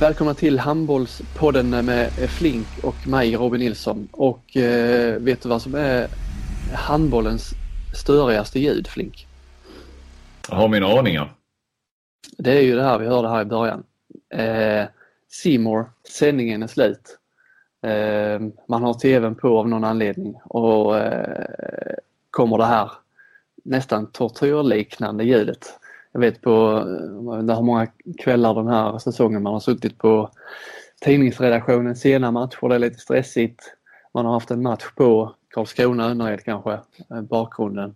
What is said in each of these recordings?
Välkomna till Handbollspodden med Flink och mig Robin Nilsson. Och eh, vet du vad som är handbollens störigaste ljud Flink? Jag har mina aningar. Det är ju det här vi hörde här i början. Eh, Seymour, sändningen är slut. Eh, man har tvn på av någon anledning och eh, kommer det här nästan tortyrliknande ljudet. Jag vet på eh, det har många kvällar den här säsongen man har suttit på tidningsredaktionen sena matcher, det är lite stressigt. Man har haft en match på Karlskrona, Önnered kanske, eh, bakgrunden.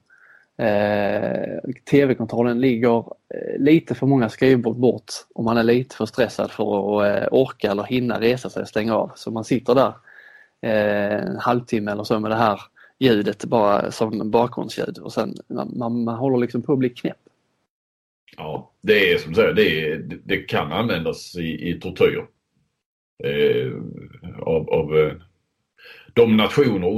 Eh, TV-kontrollen ligger eh, lite för många skrivbord bort och man är lite för stressad för att orka eller hinna resa sig och stänga av. Så man sitter där eh, en halvtimme eller så med det här ljudet bara som bakgrundsljud och sen man, man, man håller liksom på att bli knäpp. Ja, det är som sagt, det, det kan användas i, i tortyr. Eh, av, av eh, de nationer och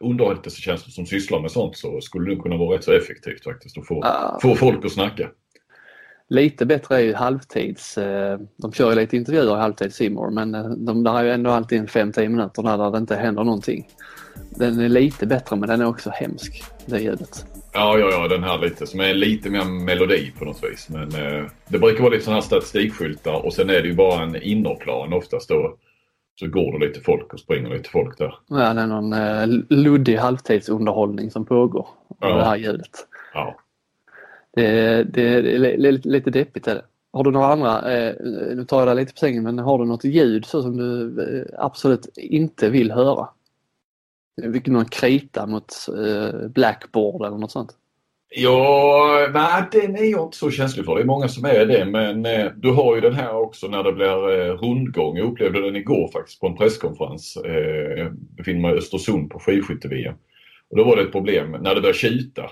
underrättelsetjänster som sysslar med sånt så skulle det kunna vara rätt så effektivt faktiskt att få, ah. få folk att snacka. Lite bättre är ju halvtids, eh, de kör ju lite intervjuer i halvtid Simor men eh, de där är ju ändå alltid en 5-10 minuter där det inte händer någonting. Den är lite bättre men den är också hemsk, det ljudet. Ja, ja, ja, den här lite som är lite mer melodi på något vis. Men eh, det brukar vara lite sådana här statistikskyltar och sen är det ju bara en innerplan oftast då. Så går det lite folk och springer lite folk där. Ja, det är någon eh, luddig halvtidsunderhållning som pågår. Ja. Det här ljudet. Ja. Det, det, det är lite deppigt är det. Har du några andra, eh, nu tar jag dig lite på sängen, men har du något ljud så som du eh, absolut inte vill höra? Fick Någon krita mot eh, Blackboard eller något sånt? Ja, nej den är jag inte så känslig för. Det är många som är det men eh, du har ju den här också när det blir eh, rundgång. Jag upplevde den igår faktiskt på en presskonferens. Eh, jag befinner mig i Östersund på skidskytte Och då var det ett problem när det började tjuta.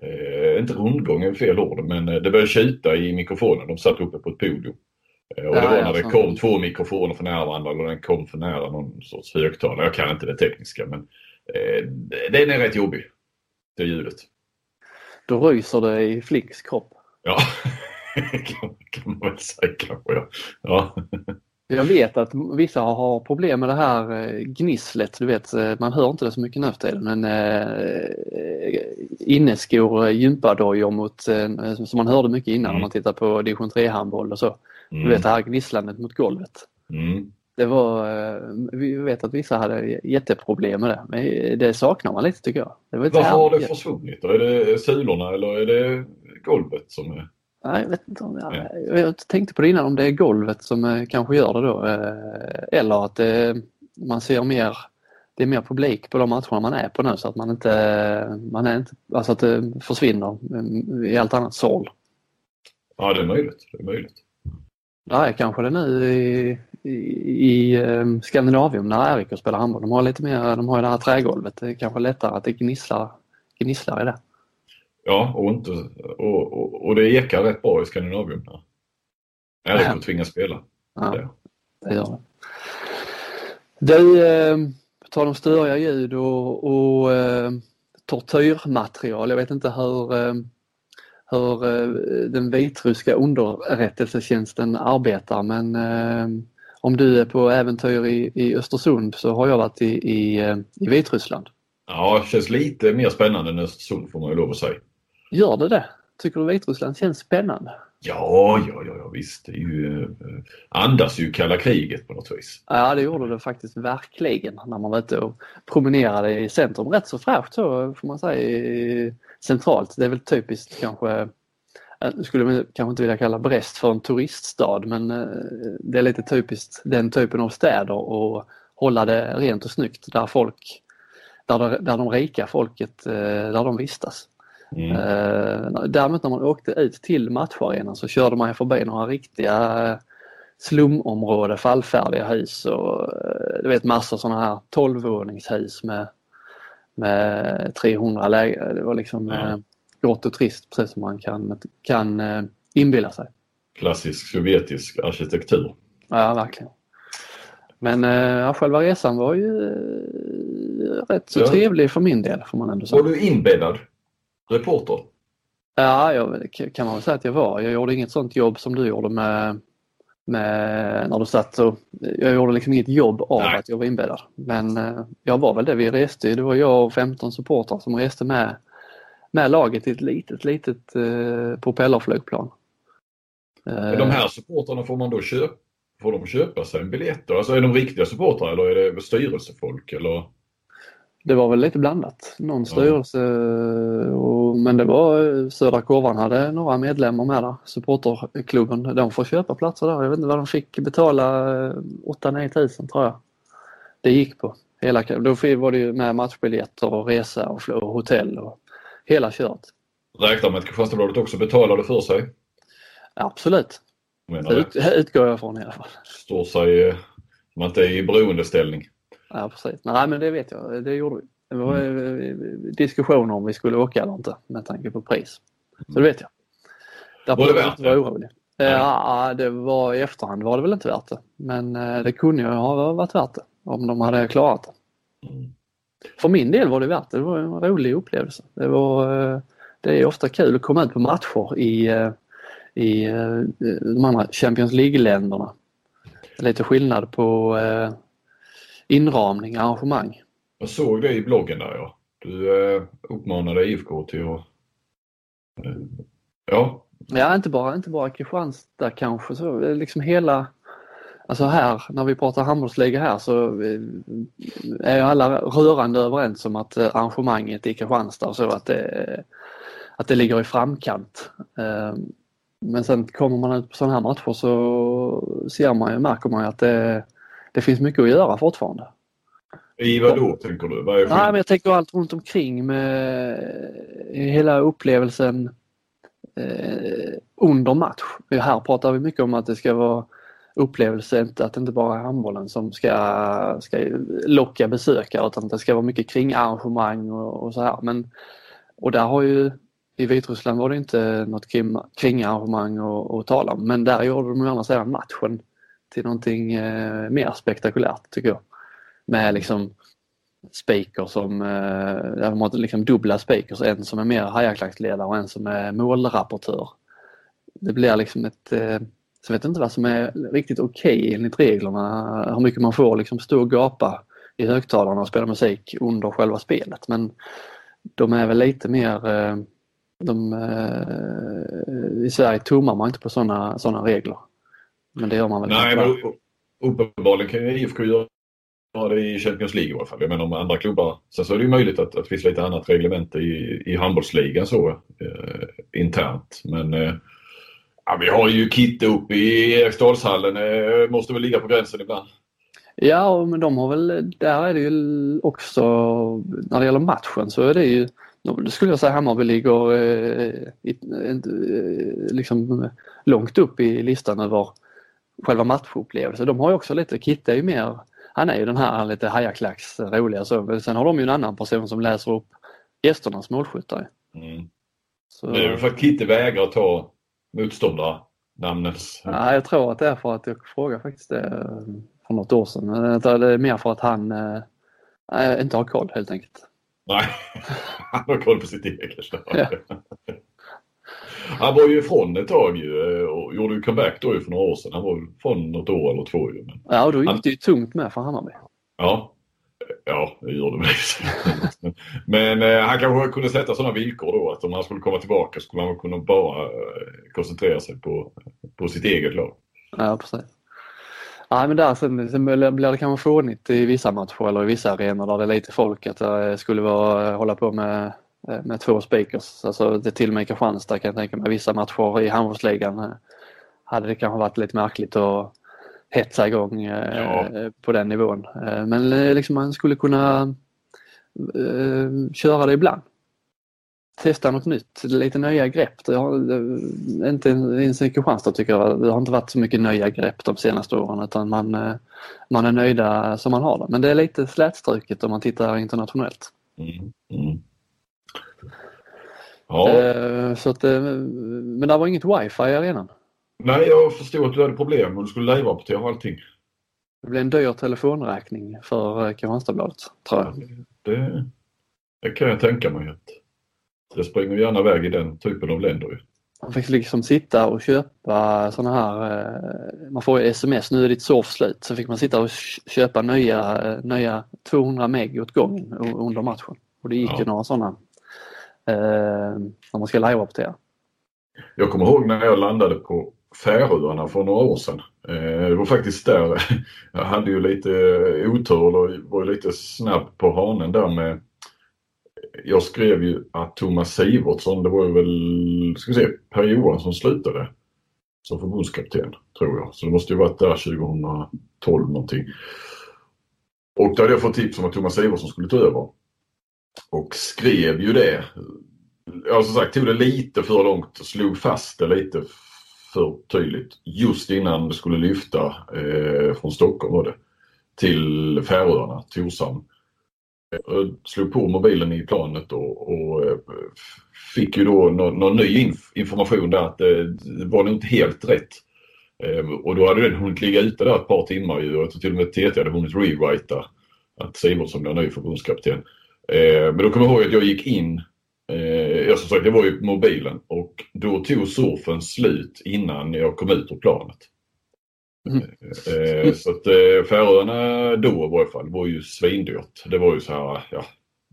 Eh, inte rundgång är fel ord men eh, det började tjuta i mikrofonen. De satt uppe på ett podium. Eh, och det var när det kom två mikrofoner för nära varandra eller den kom för nära någon sorts högtalare. Jag kan inte det tekniska men eh, den är rätt jobbig. Det ljudet. Då ryser det i Flicks kropp. Ja, kan, kan man väl säga kanske. Ja. ja. Jag vet att vissa har problem med det här eh, gnisslet. Du vet, eh, man hör inte det så mycket nu för tiden men eh, inneskor, gympadojor mot, eh, som man hörde mycket innan mm. när man tittar på division 3 handboll och så. Mm. Du vet det här gnisslandet mot golvet. Mm. Det var, eh, vi vet att vissa hade jätteproblem med det, men det saknar man lite tycker jag. Det Varför har det försvunnit? Är det sulorna eller är det golvet som är... Nej, jag vet inte om jag, ja. jag tänkte på det innan om det är golvet som eh, kanske gör det då. Eh, eller att man ser mer, det är mer publik på de matcherna man är på nu så att man inte, man är inte, alltså att det försvinner i allt annat sål. Ja, det är möjligt. Det är möjligt. Nej, kanske det nu i, i, i um, Skandinavium när RIK spelar handboll. De har lite mer, de har ju det här trägolvet. Det är kanske lättare att det gnisslar, gnisslar i det. Ja, och, inte, och, och, och det ekar rätt bra i Skandinavium. När RIK ja. tvingas spela. Ja, det. det gör det. Du, eh, tal om störiga ljud och, och eh, tortyrmaterial. Jag vet inte hur hur eh, den vitryska underrättelsetjänsten arbetar men eh, om du är på äventyr i, i Östersund så har jag varit i, i, eh, i Vitryssland. Ja, det känns lite mer spännande än Östersund får man ju lov att säga. Gör det det? Tycker du Vitryssland känns spännande? Ja, ja, ja, ja visst. Det ju, andas ju kalla kriget på något vis. Ja, det gjorde det faktiskt verkligen när man var ute och promenerade i centrum. Rätt så fräscht så får man säga centralt. Det är väl typiskt kanske jag skulle kanske inte vilja kalla Brest för en turiststad men eh, det är lite typiskt den typen av städer och hålla det rent och snyggt där folk, där, där de rika folket, eh, där de vistas. Mm. Eh, däremot när man åkte ut till matcharenan så körde man förbi några riktiga slumområden, fallfärdiga hus och du vet massor sådana här 12-våningshus med med 300 lägenheter. Det var liksom ja. eh, grått och trist precis som man kan, kan eh, inbilla sig. Klassisk sovjetisk arkitektur. Ja, verkligen. Men eh, själva resan var ju rätt så ja. trevlig för min del får man ändå säga. Var du inbäddad reporter? Ja, jag, kan man väl säga att jag var. Jag gjorde inget sånt jobb som du gjorde med med, när du satt och jag gjorde liksom inget jobb av Nej. att jag var inbäddad. Men eh, jag var väl det. Vi reste det var jag och 15 supportrar som reste med, med laget i ett litet, litet eh, propellerflygplan. Men De här supportrarna får man då köpa Får de köpa sig en biljett då? Alltså är de riktiga supportrar eller är det styrelsefolk eller? Det var väl lite blandat. Någon styrelse och, men det var Södra Korvan hade några medlemmar med där. Supporterklubben, de får köpa platser där. Jag vet inte vad de fick betala 8-9 tusen tror jag. Det gick på. Hela, då var det ju med matchbiljetter och resa och, och hotell och hela kört. Räknar med att Kristianstadsbladet också betalade för sig? Absolut. Ut, utgår jag från i alla fall. Står sig eh, att det är i beroendeställning. Ja precis. Nej men det vet jag, det gjorde vi. Det var eh, diskussioner om vi skulle åka eller inte med tanke på pris. Så det vet jag. Där Var det värt det? orolig. Ja, det var i efterhand var det väl inte värt det. Men eh, det kunde ju ha varit värt det om de hade klarat det. Mm. För min del var det värt det. Det var en rolig upplevelse. Det, var, eh, det är ofta kul att komma ut på matcher i, i de andra Champions League-länderna. Lite skillnad på inramning, arrangemang. Jag såg det i bloggen där ja. Du eh, uppmanade IFK till att... Eh, ja, Ja, inte bara, inte bara Kristianstad kanske, så eh, liksom hela Alltså här, när vi pratar handbollsliga här så eh, är ju alla rörande överens om att eh, arrangemanget i Kristianstad och så att det, att det ligger i framkant. Men sen kommer man ut på sådana här matcher så ser man ju, märker man ju att det, det finns mycket att göra fortfarande. i vad då tänker du? Vad är Nej, men jag tänker allt runt omkring med hela upplevelsen eh, under match. Här pratar vi mycket om att det ska vara upplevelse, inte att det inte bara är handbollen som ska, ska locka besökare utan det ska vara mycket kring arrangemang och, och så här. Men, och där har ju i Vitryssland var det inte något kring, kring arrangemang att tala om men där gjorde de ju andra sidan matchen till någonting eh, mer spektakulärt tycker jag. Med liksom speaker som, eh, de har liksom dubbla speakers, en som är mer hajaklacksledare och en som är målrapportör. Det blir liksom ett, eh, så jag vet inte vad som är riktigt okej enligt reglerna, hur mycket man får liksom stå och gapa i högtalarna och spela musik under själva spelet men de är väl lite mer, eh, de, eh, i Sverige tummar man inte på sådana såna regler. Men det gör man väl Nej, men uppenbarligen kan IFK göra det i Champions League i alla fall. Jag menar om andra klubbar. Sen så är det ju möjligt att, att det finns lite annat reglement i, i handbollsligan så eh, internt. Men eh, ja, vi har ju Kitte uppe i Eriksdalshallen. Eh, måste väl ligga på gränsen ibland. Ja, men de har väl, där är det ju också, när det gäller matchen så är det ju, då skulle jag säga Hammarby ligger eh, i, eh, liksom långt upp i listan över själva matchupplevelsen. De har ju också lite, Kitte är ju mer, han är ju den här lite hajaklacks roliga så. Sen har de ju en annan person som läser upp gästernas målskyttar. Mm. Så, Det är väl för att Kitte vägrar ta motståndarnamnens. ja, jag tror att det är för att jag frågade faktiskt det eh, för något år sedan. Men Det är mer för att han eh, inte har koll helt enkelt. Nej, han har koll på sitt eget. Ja. Han var ju ifrån ett tag ju eh, gjorde ju comeback då ju för några år sedan. Han var från något år eller två ju. Men, Ja, då Han- gick det ju tungt med för Hammarby. ja, ja, det gjorde det väl. Men eh, han kanske kunde sätta sådana villkor då att om han skulle komma tillbaka skulle han kunna bara eh, koncentrera sig på, på sitt eget lag. Ja, precis. Ja, men där sen, sen blir det kanske fånigt i vissa matcher eller i vissa arenor där det är lite folk att det skulle vara, hålla på med, med två speakers. Alltså det till och med i Kristianstad kan jag tänka mig. Vissa matcher i handbollsligan eh, hade det kanske varit lite märkligt att hetsa igång eh, Ja. på den nivån. Eh, Men eh, liksom man skulle kunna köra det ibland. Testa något nytt, lite nya grepp. Det har, inte ens i Kristianstad tycker jag, det har inte varit så mycket nya grepp de senaste åren utan man, man är nöjda som man har det. Men det är lite slätstruket om man tittar internationellt. Mm. Mm. Ja, Så att, men det var inget wifi i arenan. Nej jag förstod att du hade problem och du skulle live-rapportera och allting. Det blev en dyr telefonräkning för eh, Kristianstadsbladet tror jag. Det, det kan jag tänka mig att det springer gärna iväg i den typen av länder man fick liksom sitta och köpa sådana här, eh, man får ju sms, nu är ditt surf slut. Så fick man sitta och köpa nya, nya 200 meg åt gången under matchen. Och det gick ja. ju några sådana eh, när man ska live-rapportera. Jag kommer ihåg när jag landade på Färöarna för några år sedan. Eh, det var faktiskt där jag hade ju lite otur och var lite snabb på hanen där med jag skrev ju att Thomas Sivertsson, det var ju väl, ska vi se, Per Johansson slutade som förbundskapten tror jag. Så det måste ju varit där 2012 någonting. Och då hade jag fått tips om att Thomas Sivertsson skulle ta över. Och skrev ju det. Ja som sagt tog det lite för långt och slog fast det lite för tydligt just innan det skulle lyfta eh, från Stockholm var det, till Färöarna, Torshamn. Eh, jag slog på mobilen i planet och, och fick ju då någon, någon ny inf information där att det, det var nog inte helt rätt. Ehm, och då hade den hunnit ligga ute där ett par timmar ju och till och med TT hade hunnit rewrita att Simonsson blev ny förbundskapten. Ehm, men då kommer jag ihåg att jag gick in, eh, jag som sagt det var ju mobilen och då tog surfen slut innan jag kom ut ur planet. Mm. Eh, så att eh, Färöarna då i varje fall var ju svindyrt. Det var ju så här, ja,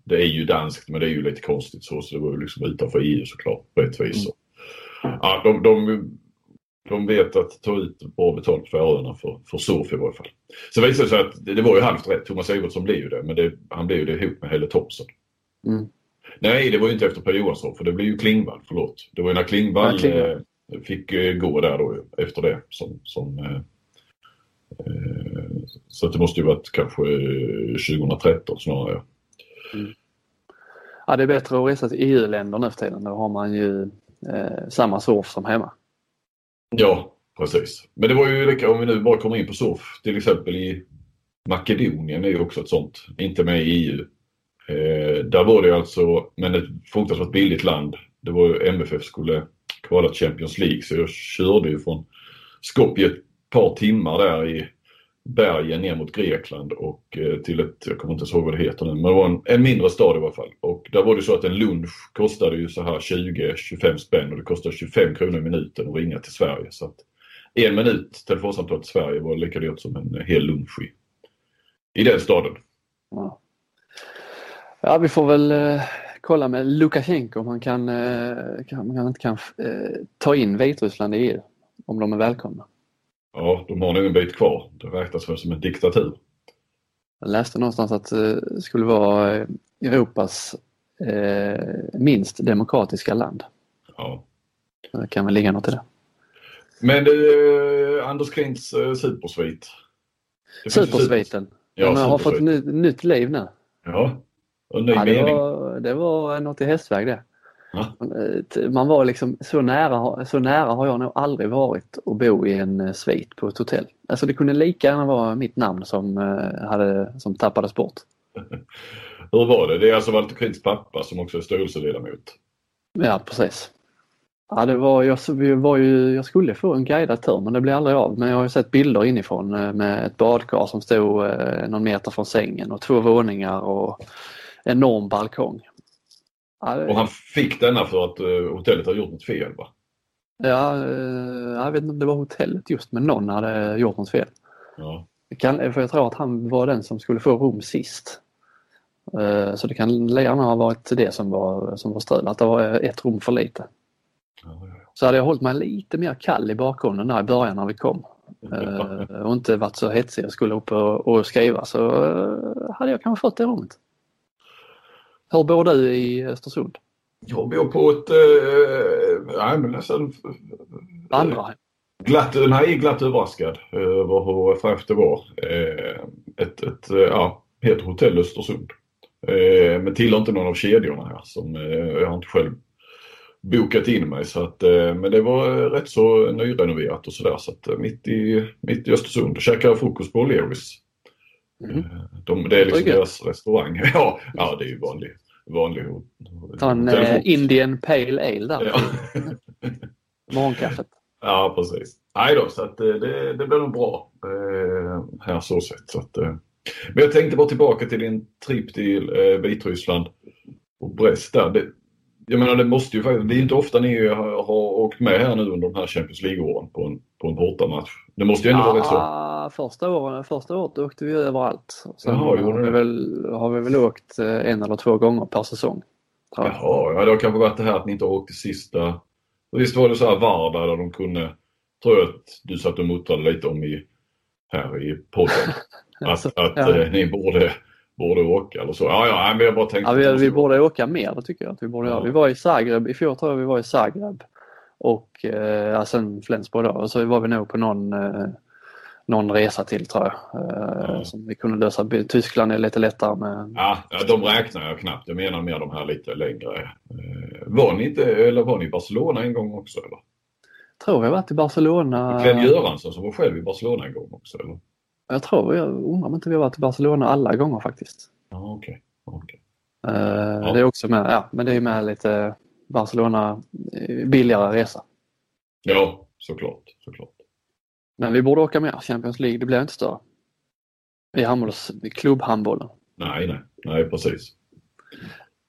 det är ju danskt men det är ju lite konstigt så, så det var ju liksom utanför EU såklart på ett vis. Mm. Ja, de, de, de vet att ta ut bra betalt på Färöarna för, för surf i varje fall. Så visade det sig att det, det var ju halvt rätt. Thomas Evertsson blev ju det men det, han blev ju det ihop med Helle Thompson. Mm. Nej, det var ju inte efter Per Johansson för det blev ju Klingvall, förlåt. Det var ju när Klingvall, ja, Klingvall. Eh, fick eh, gå där då efter det som, som eh, så det måste ju varit kanske 2013 snarare. Mm. Ja, det är bättre att resa till EU-länder nu för tiden. Då har man ju eh, samma surf som hemma. Ja, precis. Men det var ju lika, om vi nu bara kommer in på surf, till exempel i Makedonien är ju också ett sånt, inte med i EU. Eh, där var det alltså, men ett fruktansvärt billigt land. Det var ju MFF skulle kvala till Champions League så jag körde ju från Skopje ett par timmar där i bergen ner mot Grekland och eh, till ett, jag kommer inte ihåg vad det heter nu, men det var en, en mindre stad i alla fall. Och där var det så att en lunch kostade ju så här 20-25 spänn och det kostade 25 kronor i minuten att ringa till Sverige. Så att en minut telefonsamtal till Sverige var lika dyrt som en hel lunch i, i den staden. Ja ja, vi får väl eh, kolla med Lukasjenko om han kan, eh, kan, kan, kan eh, ta in Vitryssland i EU. Om de är välkomna. Ja, de har nog en bit kvar. Det räknas väl som en diktatur. Jag läste någonstans att eh, det skulle vara Europas minst demokratiska land. Ja. Det kan väl ligga något i det. Men du, Anders Klints eh, supersvit. Supersviten. Ja, Den har fått nytt, nytt liv nu. Ja, ny ja, det. Var, det var något i hästväg det. Eh, man var liksom så nära, så nära har jag nog aldrig varit att bo i en eh, svit på ett hotell. Alltså det kunde lika gärna vara mitt namn som, eh, hade, som tappades bort. Hur var det? Det är alltså Walter Krins pappa som också är styrelseledamot? Ja precis. Ja, det var, jag, var ju, jag skulle få en guidad tur men det blev aldrig av. Men jag har ju sett bilder inifrån med ett badkar som stod någon meter från sängen och två våningar och enorm balkong. Och han fick denna för att uh, hotellet har gjort något fel va? Ja, uh, jag vet inte om det var hotellet just men någon hade gjort något fel. Ja. Kan, för jag tror att han var den som skulle få rum sist. Uh, så det kan gärna ha varit det som var, som var strul, att det var ett rum för lite. Ja. Så hade jag hållit mig lite mer kall i bakgrunden där i början när vi kom. och inte varit så hetsig och skulle upp och, och skriva så hade jag kanske fått det rummet. Hur bor du i Östersund? Jag bor på ett, eh, nej men nästan... Andra? Glatt, nej, glatt överraskad över hur fräscht det var. Eh, ett, ett, eh, ja, heter Hotell Östersund. Eh, men tillhör inte någon av kedjorna här som eh, jag har inte själv bokat in mig. Så att, eh, men det var rätt så nyrenoverat och sådär. Så att mitt i, mitt i Östersund käkade frukost på O'Learys. Mm. De, det är liksom deras restaurang. ja, ja, det är ju vanlig, vanlig Ta en eh, Indian Pale Ale där. Ja. Morgonkaffet. Ja, precis. Nej då, så att eh, det, det blir nog bra eh, här så sett. Så att, eh. Men jag tänkte bara tillbaka till din trip till eh, Vitryssland och Brest där. Det, jag menar det måste ju faktiskt, det är inte ofta ni har, har åkt med här nu under de här Champions League-åren på en, på en bortamatch. Det måste ju ändå ja, vara rätt så. Första, åren, första året åkte vi överallt. Sen Jaha, har, vi väl, har vi väl åkt eh, en eller två gånger per säsong. Jaha, ja det har kanske varit det här att ni inte har åkt till sista. Visst var det så här Varda där de kunde, tror jag att du satt och muttrade lite om i, här i podden. Alltså, att att ja. eh, ni borde, borde åka eller så. Ja, ja, men jag bara tänkte. Ja, vi, vi borde åka mer, det tycker jag att vi borde Ja. göra. Vi var i Zagreb, i fjol tror jag vi var i Zagreb och eh, ja, sen Flensburg då. Och så var vi nog på någon, eh, någon resa till tror jag. Eh, Ja. Som vi kunde lösa. Tyskland är lite lättare med. Ja, ja, de räknar jag knappt. Jag menar mer de här lite längre. Eh, var ni inte, eller var ni i Barcelona en gång också eller? tror jag varit i Barcelona. Glenn Göransson som var själv i Barcelona en gång också eller? Jag tror, jag undrar om inte vi har varit i Barcelona alla gånger faktiskt. Ja, okej. okej. Eh, Det är också med, ja men det är med lite Barcelona eh, billigare resa. Ja, såklart. såklart. Men vi borde åka mer Champions League, det blir inte större. I handbolls, klubbhandbollen. Nej, nej, nej precis.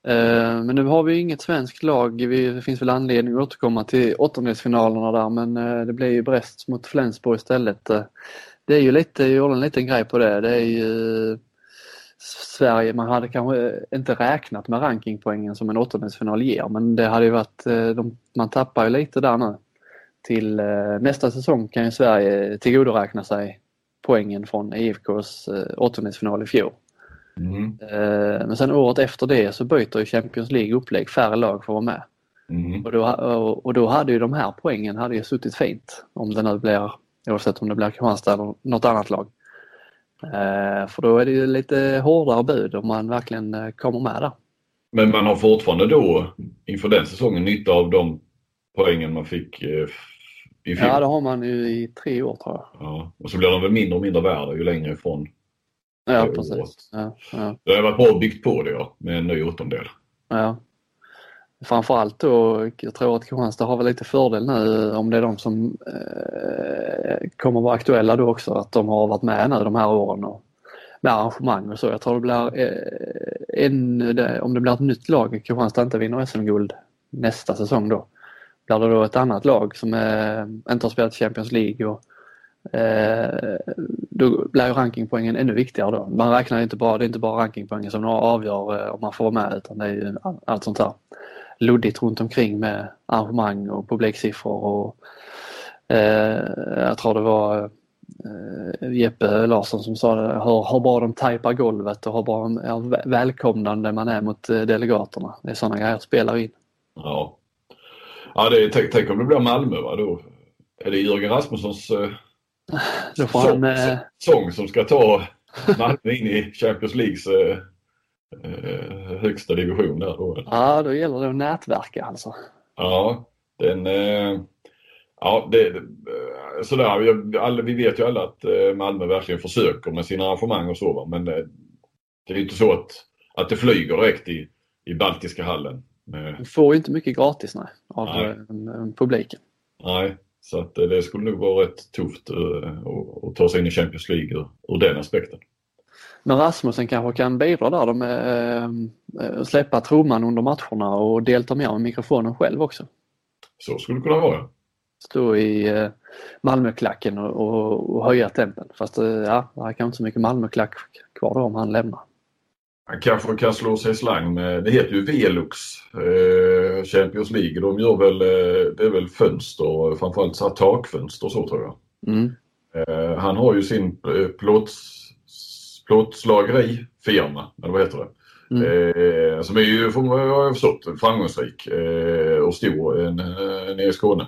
Eh, Men nu har vi inget svenskt lag. Vi- Det finns väl anledning att återkomma till åttondelsfinalerna där men det blir ju Brest mot Flensburg istället. Eh, Det är ju lite, jag gjorde en liten grej på det. Det är ju Sverige, man hade kanske inte räknat med rankingpoängen som en åttondelsfinal ger men det hade ju varit, eh, de, man tappar ju lite där nu. Till eh, nästa säsong kan ju Sverige tillgodoräkna sig poängen från IFKs eh, åttondelsfinal i fjol. Mm. Eh, Men sen året efter det så byter ju Champions League upplägg, färre lag får vara med. Mm. Och då, och, och då hade ju de här poängen hade ju suttit fint om det nu blir, oavsett om det blir Kristianstad eller något annat lag. Eh, För då är det ju lite hårdare bud om man verkligen eh, kommer med där. Men man har fortfarande då inför den säsongen nytta av de poängen man fick eh, i fjol. Ja, det har man ju i tre år tror jag. Ja, Och så blir de väl mindre och mindre värda ju längre ifrån. Ja, precis. Ja, ja, Det har varit bra byggt på det ja, med en ny åttondel. ja. Framförallt då, jag tror att Kristianstad har väl lite fördel nu om det är de som eh, kommer vara aktuella då också, att de har varit med nu de här åren och med arrangemang och så. Jag tror det blir eh, en, det, om det blir ett nytt lag, Kristianstad inte vinner SM-guld nästa säsong då, blir det då ett annat lag som eh, inte har spelat Champions League och eh, då blir ju rankingpoängen ännu viktigare då. Man räknar inte bara, det är inte bara rankingpoängen som avgör eh, om man får vara med utan det är ju allt sånt här luddigt runt omkring med arrangemang och publiksiffror och eh, jag tror det var eh, Jeppe Larsson som sa det, hur, hur bra de tajpar golvet och hur bra de, vä- välkomnande man är mot eh, delegaterna. Det är sådana grejer som spelar in. Ja. Ja, det är, tänk, tänk om det blir Malmö va? Då är det Jörgen Rasmussons eh, Då får sång, han, eh, sång som ska ta Malmö in i Champions Leagues eh, högsta division där då. ja då gäller det att nätverka alltså. Ja, den... Eh, ja, det, eh, sådär. Vi vet ju alla att eh, Malmö verkligen försöker med sina arrangemang och så va? men eh, det är ju inte så att, att det flyger direkt i, i Baltiska hallen. Du får ju inte mycket gratis nej, av Nej. eh, publiken. nej, så att eh, det skulle nog vara rätt tufft eh, att, att ta sig in i Champions League ur, ur den aspekten. Men Rasmussen kanske kan bidra där då med eh, att släppa trumman under matcherna och delta mer med mikrofonen själv också. Så skulle det kunna vara. Stå i eh, Malmöklacken och, och, och höja tempen. Fast eh, ja, det kanske inte så mycket Malmöklack kvar då om han lämnar. Han kanske kan slå sig i slang med, det heter ju Velux eh, Champions League. De gör väl, eh, det är väl fönster, framförallt så här takfönster och så tror jag. Mm. Eh, han har ju sin eh, plåts, plåtslagerifirma, eller vad heter det? Mm. Eh, som är ju, får man- har jag förstått, framgångsrik eh, och stor eh, nere i Skåne.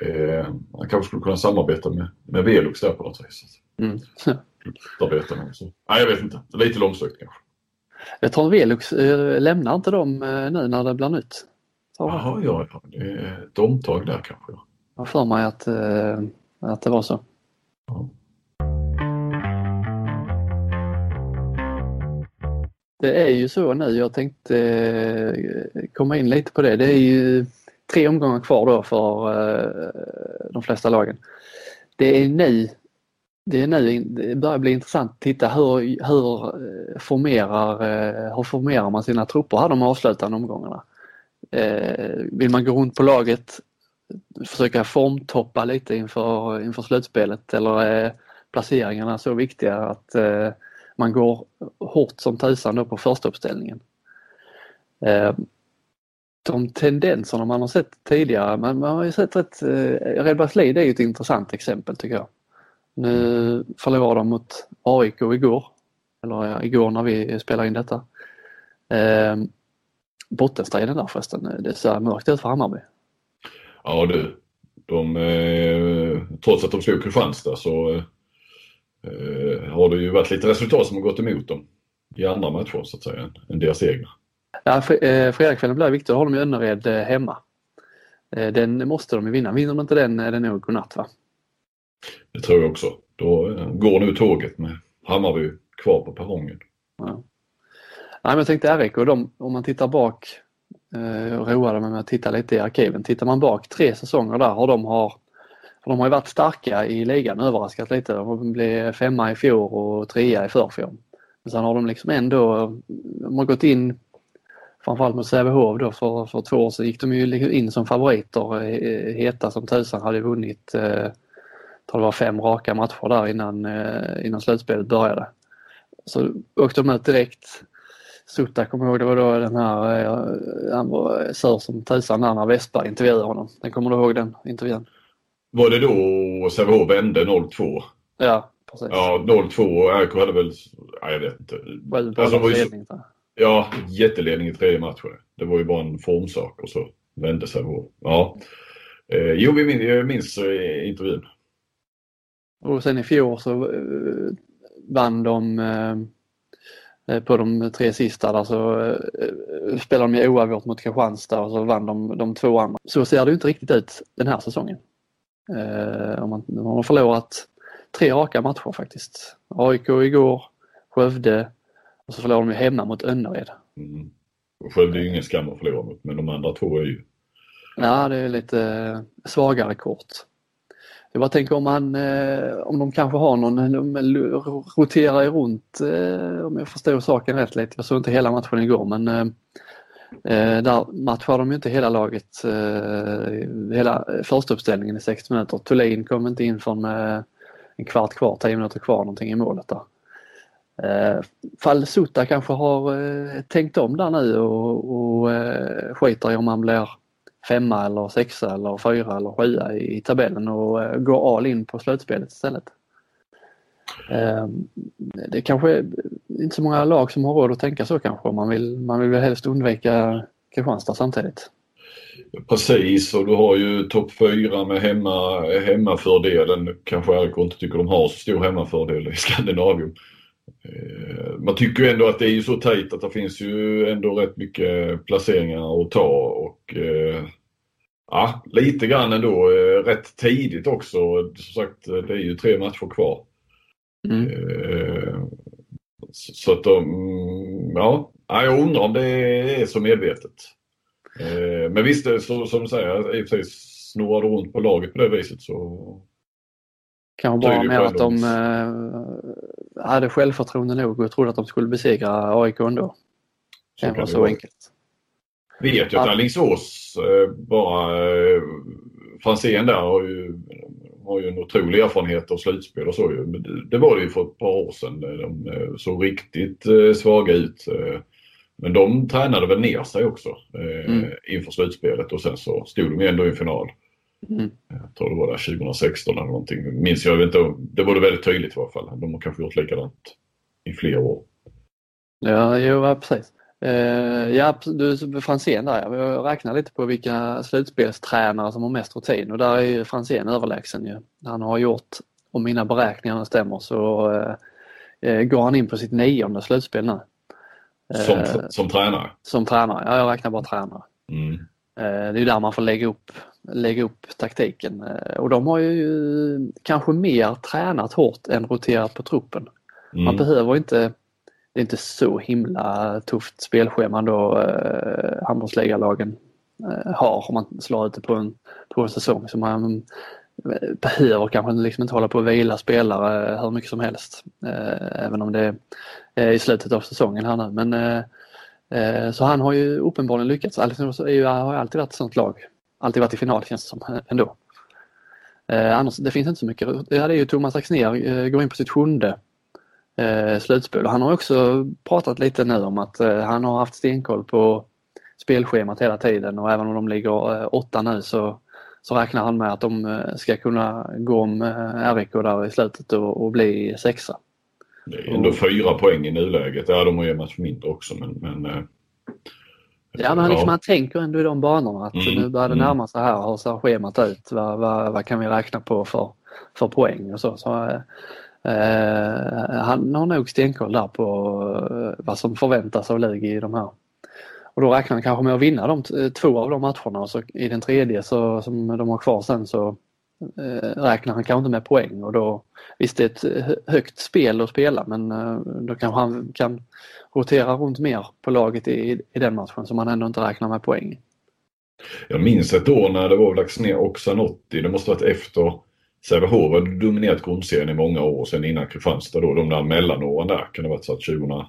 Eh, han kanske skulle kunna samarbeta med, med Velux där på något vis. Mm. Nej, jag vet inte. Lite långsökt kanske. Jag tror Velux eh, lämnar inte dem eh, nu när det blir nytt. Jag. Jaha, ja, ja. Det är ett omtag där kanske. ja. Jag har för mig att, eh, att det var så. Ja. Det är ju så nu, jag tänkte eh, komma in lite på det. Det är ju tre omgångar kvar då för eh, de flesta lagen. Det är nu det är nu det börjar bli intressant att titta hur, hur, eh, formerar, hur formerar man sina trupper här de avslutande omgångarna. vill man gå runt på laget, försöka formtoppa lite inför, inför slutspelet eller är placeringarna så viktiga att man går hårt som tusan då på första uppställningen. Eh, de tendenserna man har sett tidigare, man, man har ju sett att eh, är ju ett intressant exempel tycker jag. Nu förlorade de mot AIK igår, eller ja, igår när vi spelar in detta. Eh, bottenstriden där förresten, det ser mörkt ut för Hammarby. Ja du, de, eh, trots att de slog Kristianstad så eh, eh, har det ju varit lite resultat som har gått emot dem i andra matcher så att säga, än deras egna. Ja, eh, fredagskvällen blir viktig, då har de ju Önnered eh, hemma. Eh, den måste de ju vinna, vinner de inte den är det nog godnatt va? Det tror jag också. Då går nu tåget med Hammarby kvar på perrongen. Ja. Nej, men jag tänkte RIK, de, om man tittar bak och roade mig med att titta lite i arkiven. Tittar man bak tre säsonger där har de, har, de har ju varit starka i ligan, överraskat lite. De blev femma i fjol och trea i förfjol. Men sen har de liksom ändå, de har gått in framförallt mot Sävehof då för, för två år sedan gick de ju liksom in som favoriter, eh, heta som tusan, hade vunnit eh, det var fem raka matcher där innan, eh, innan slutspelet började. Så åkte de ut direkt. Sutta kommer ihåg, det var då den här, eh, han var eh, sur som tusan där när Westberg intervjuade honom. Den kommer du ihåg den intervjun? Var det då Sävehof vände 0-2? Ja, precis. Ja, 0-2 och RIK hade väl, nej, jag vet inte. Sju alltså, var ju, Ja, jätteledning i tredje matchen. Det var ju bara en formsak och så vände vår. Ja. Eh, jo, vi minns, jag minns eh, intervjun. Och sen i fjol så eh, vann de eh, eh, på de tre sista där så eh, spelade de ju oavgjort mot Kristianstad och så vann de de två andra. Så ser det inte riktigt ut den här säsongen. Eh, om man, man har förlorat tre raka matcher faktiskt. AIK igår, Skövde, och så förlorar de ju hemma mot Önnered. Mm. Skövde är ju ingen skam att förlora mot men de andra två är ju... Ja det är lite svagare kort. Jag bara tänker om, man, eh, om de kanske har någon, de roterar runt eh, om jag förstår saken rätt lite. Jag såg inte hela matchen igår men Eh, där matchar de ju inte hela laget, eh, hela första uppställningen i 60 minuter. Thulin kom inte in från eh, en kvart kvar, 10 minuter kvar någonting i målet där. Eh, fall Sutta kanske har eh, tänkt om där nu och, och eh, skiter i om han blir femma eller sexa eller fyra eller sjua i, i tabellen och eh, går all in på slutspelet istället det det kanske är inte så många lag som har råd att tänka så kanske. Man vill, man vill väl helst undvika Kristianstad samtidigt. Precis och du har ju topp fyra med hemma, hemmafördelen. Kanske RIK inte tycker de har så stor hemmafördel i Skandinavien. Ehm, man tycker ju ändå att det är ju så tajt att det finns ju ändå rätt mycket placeringar att ta och eh, ja, lite grann ändå eh, rätt tidigt också. Som sagt, det är ju tre matcher kvar. Mm. Så att de, ja, jag undrar om det är så medvetet. Men visst, så, som du säger, i och för sig snurrar runt på laget på det viset så Kanske bara mer att de äh, hade självförtroende nog och trodde att de skulle besegra AIK ändå. Så det var så enkelt. Vet ju att Alingsås bara Franzén där har ju, har ju en otrolig erfarenhet av slutspel och så ju. Det var det ju för ett par år sedan. De såg riktigt svaga ut. Men de tränade väl ner sig också mm. inför slutspelet och sen så stod de ju ändå i final. Mm. Jag tror det var där 2016 eller någonting. Minns jag inte. Det var det väldigt tydligt i alla fall. De har kanske gjort likadant i flera år. Ja, jo, precis. Uh, ja, du Franzén där. Jag räknar lite på vilka slutspelstränare som har mest rutin och där är ju Franzén överlägsen ju. Han har gjort, om mina beräkningar stämmer, så uh, går han in på sitt nionde slutspel nu. Som, uh, som tränare? Som tränare, ja jag räknar bara tränare. Mm. Det är där man får lägga upp lägga upp taktiken. Och de har ju kanske mer tränat hårt än roterat på truppen. Mm. Man behöver inte, det är inte så himla tufft spelschema då eh, handbollsligalagen eh, har om man slår ut det på en, på en säsong. Så man eh, behöver kanske liksom inte hålla på att vila spelare eh, hur mycket som helst. Eh, även om det är i slutet av säsongen här nu. Men Eh, eh så han har ju uppenbarligen lyckats. Alexander har ju alltid varit ett sånt lag. Alltid varit i final känns det som eh, ändå. Eh, annars, det finns inte så mycket. Det är ju Thomas Axnér eh, går in på sitt sjunde eh, slutspel och han har också pratat lite nu om att eh, han har haft stenkoll på spelschemat hela tiden och även om de ligger eh, åtta nu så, så räknar han med att de eh, ska kunna gå om eh, RIK där i slutet och, och bli sexa. Det är ändå fyra poäng i nuläget. Ja, de har ju en match mindre också men... men eh, Ja, men liksom, ja. man tänker ändå i de banorna att mm, nu börjar det mm. närma sig här. Hur ser schemat ut? Vad, vad, vad, kan vi räkna på för, för poäng och så. så eh, Eh, han har nog stenkoll där på eh, vad som förväntas av Lugi i de här. Och då räknar han kanske med att vinna de eh, två av de matcherna och så i den tredje så, som de har kvar sen så eh, räknar han kanske inte med poäng och då visst det är ett högt spel att spela men eh, då kanske han kan rotera runt mer på laget i, i den matchen som han ändå inte räknar med poäng. Jag minns ett år när det var lagts ner Oxanotti. Det måste varit efter Sävehof hade dominerat grundserien i många år sen innan Kristianstad då. De där mellanåren där kan det ha varit så att 2012,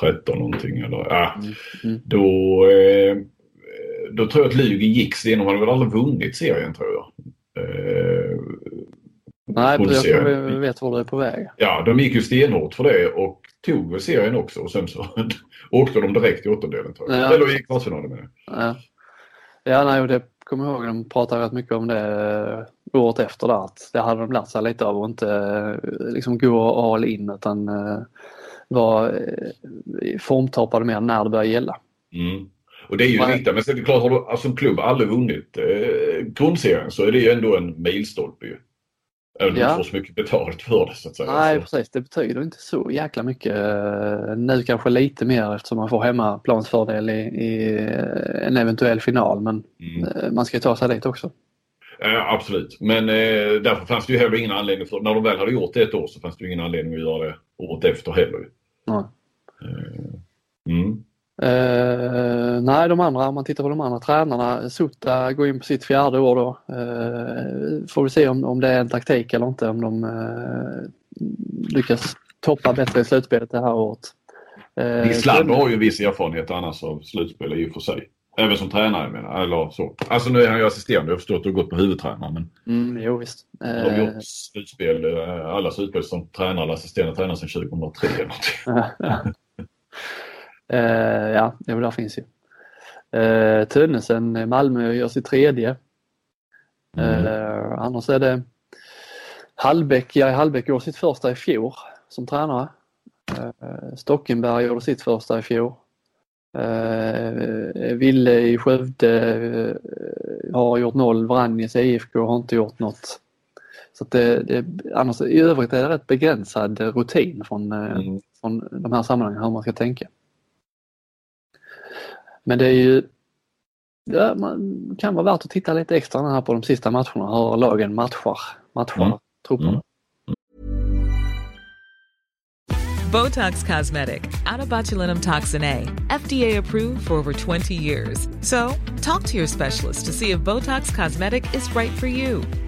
13 någonting eller ja. Mm. Mm. Då, eh, då tror jag att Lugi gick stenhårt. De hade väl aldrig vunnit serien tror jag. Eh, Nej, jag tror vi vet var du är på väg. Ja, de gick ju stenhårt för det och tog väl serien också och sen så åkte de direkt i åttondelen jag. Ja. Eller i kvartsfinalen med Ja, ja nej, och det kommer ihåg, de pratade rätt mycket om det eh, året efter där att det hade de lärt sig lite av att inte eh, liksom gå all in utan uh, var formtoppade mer när det började gälla. Mm. Och det är ju lite, men sen är det klart, har du alltså, som klubb aldrig vunnit eh, grundserien så är det ju ändå en milstolpe ju. Även om ja. du får så mycket betalt för det så att säga. Nej precis, det betyder inte så jäkla mycket. Eh, nu kanske lite mer eftersom man får hemmaplansfördel i, i en eventuell final men mm. Eh, man ska ta sig dit också. Ja, absolut, men eh, därför fanns det ju heller ingen anledning för när de väl hade gjort det ett år så fanns det ju ingen anledning att göra det året efter heller. Nej. Mm. Uh, nej, de andra, om man tittar på de andra tränarna, Sutta går in på sitt fjärde år då. Uh, får vi se om, om det är en taktik eller inte, om de uh, lyckas toppa bättre i slutspelet det här året. Wislander har ju viss erfarenhet annars av slutspel i och för sig. Även som tränare menar eller så. Alltså nu är han ju assisterande, jag har förstått att du har gått på huvudtränare. Men... Mm, jo visst. De har gjort slutspel, alla slutspel som tränare eller assisterande tränare sedan 2003 eller någonting. Uh, ja, jo, där finns ju. Uh, Tönnesen, Malmö gör sitt tredje. Mm. Uh, annars är det Hallbäck, ja, Hallbäck gjorde sitt första i fjol som tränare. Uh, Stockenberg gjorde sitt första i fjol. Uh, Ville i Skövde uh, har gjort noll, Vranjes IFK har inte gjort något. Så det, det, annars, I övrigt är det rätt begränsad rutin från, mm. från de här sammanhangen hur man ska tänka. Men det är ju ja, man kan vara värt att titta lite extra här på de sista matcherna, hur lagen matchar, matchar mm. trupperna. Mm. Botox Cosmetic, out toxin A, FDA approved for over 20 years. So, talk to your specialist to see if Botox Cosmetic is right for you.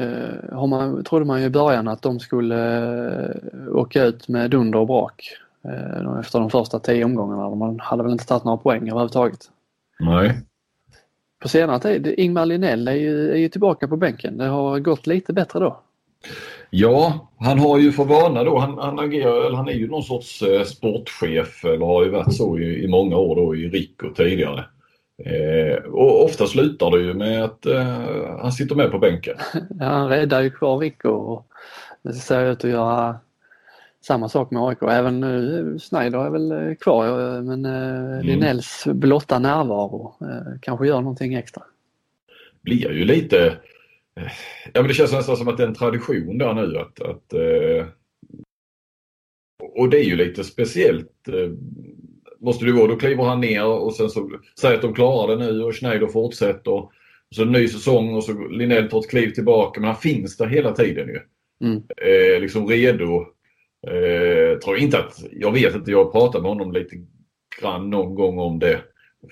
Uh, har man, trodde man ju i början att de skulle uh, åka ut med dunder och brak uh, efter de första tio omgångarna. Man hade väl inte tagit några poäng överhuvudtaget. Nej. På senare tid, Ingmar Linell är ju, är ju tillbaka på bänken. Det har gått lite bättre då. Ja, han har ju för vana då, han, han agerar, eller han är ju någon sorts eh, sportchef eller har ju varit så i, i många år då i Rico tidigare. Eh, och ofta slutar det ju med att eh, han sitter med på bänken. Ja, han räddar ju kvar Rico och det ser ut att göra samma sak med AIK. Även nu, Snyder är väl eh, kvar men eh, mm. Linells blotta närvaro eh, kanske gör någonting extra. Blir ju lite, eh, ja men det känns nästan som att det är en tradition där nu att, att eh, och det är ju lite speciellt. Måste det vara. Då kliver han ner och sen så säger att de klarar det nu och Schneider fortsätter. Och så en ny säsong och så Linell tar ett kliv tillbaka. Men han finns där hela tiden ju. Mm. Eh, liksom redo. Eh, tror inte att, jag vet inte, jag pratat med honom lite grann någon gång om det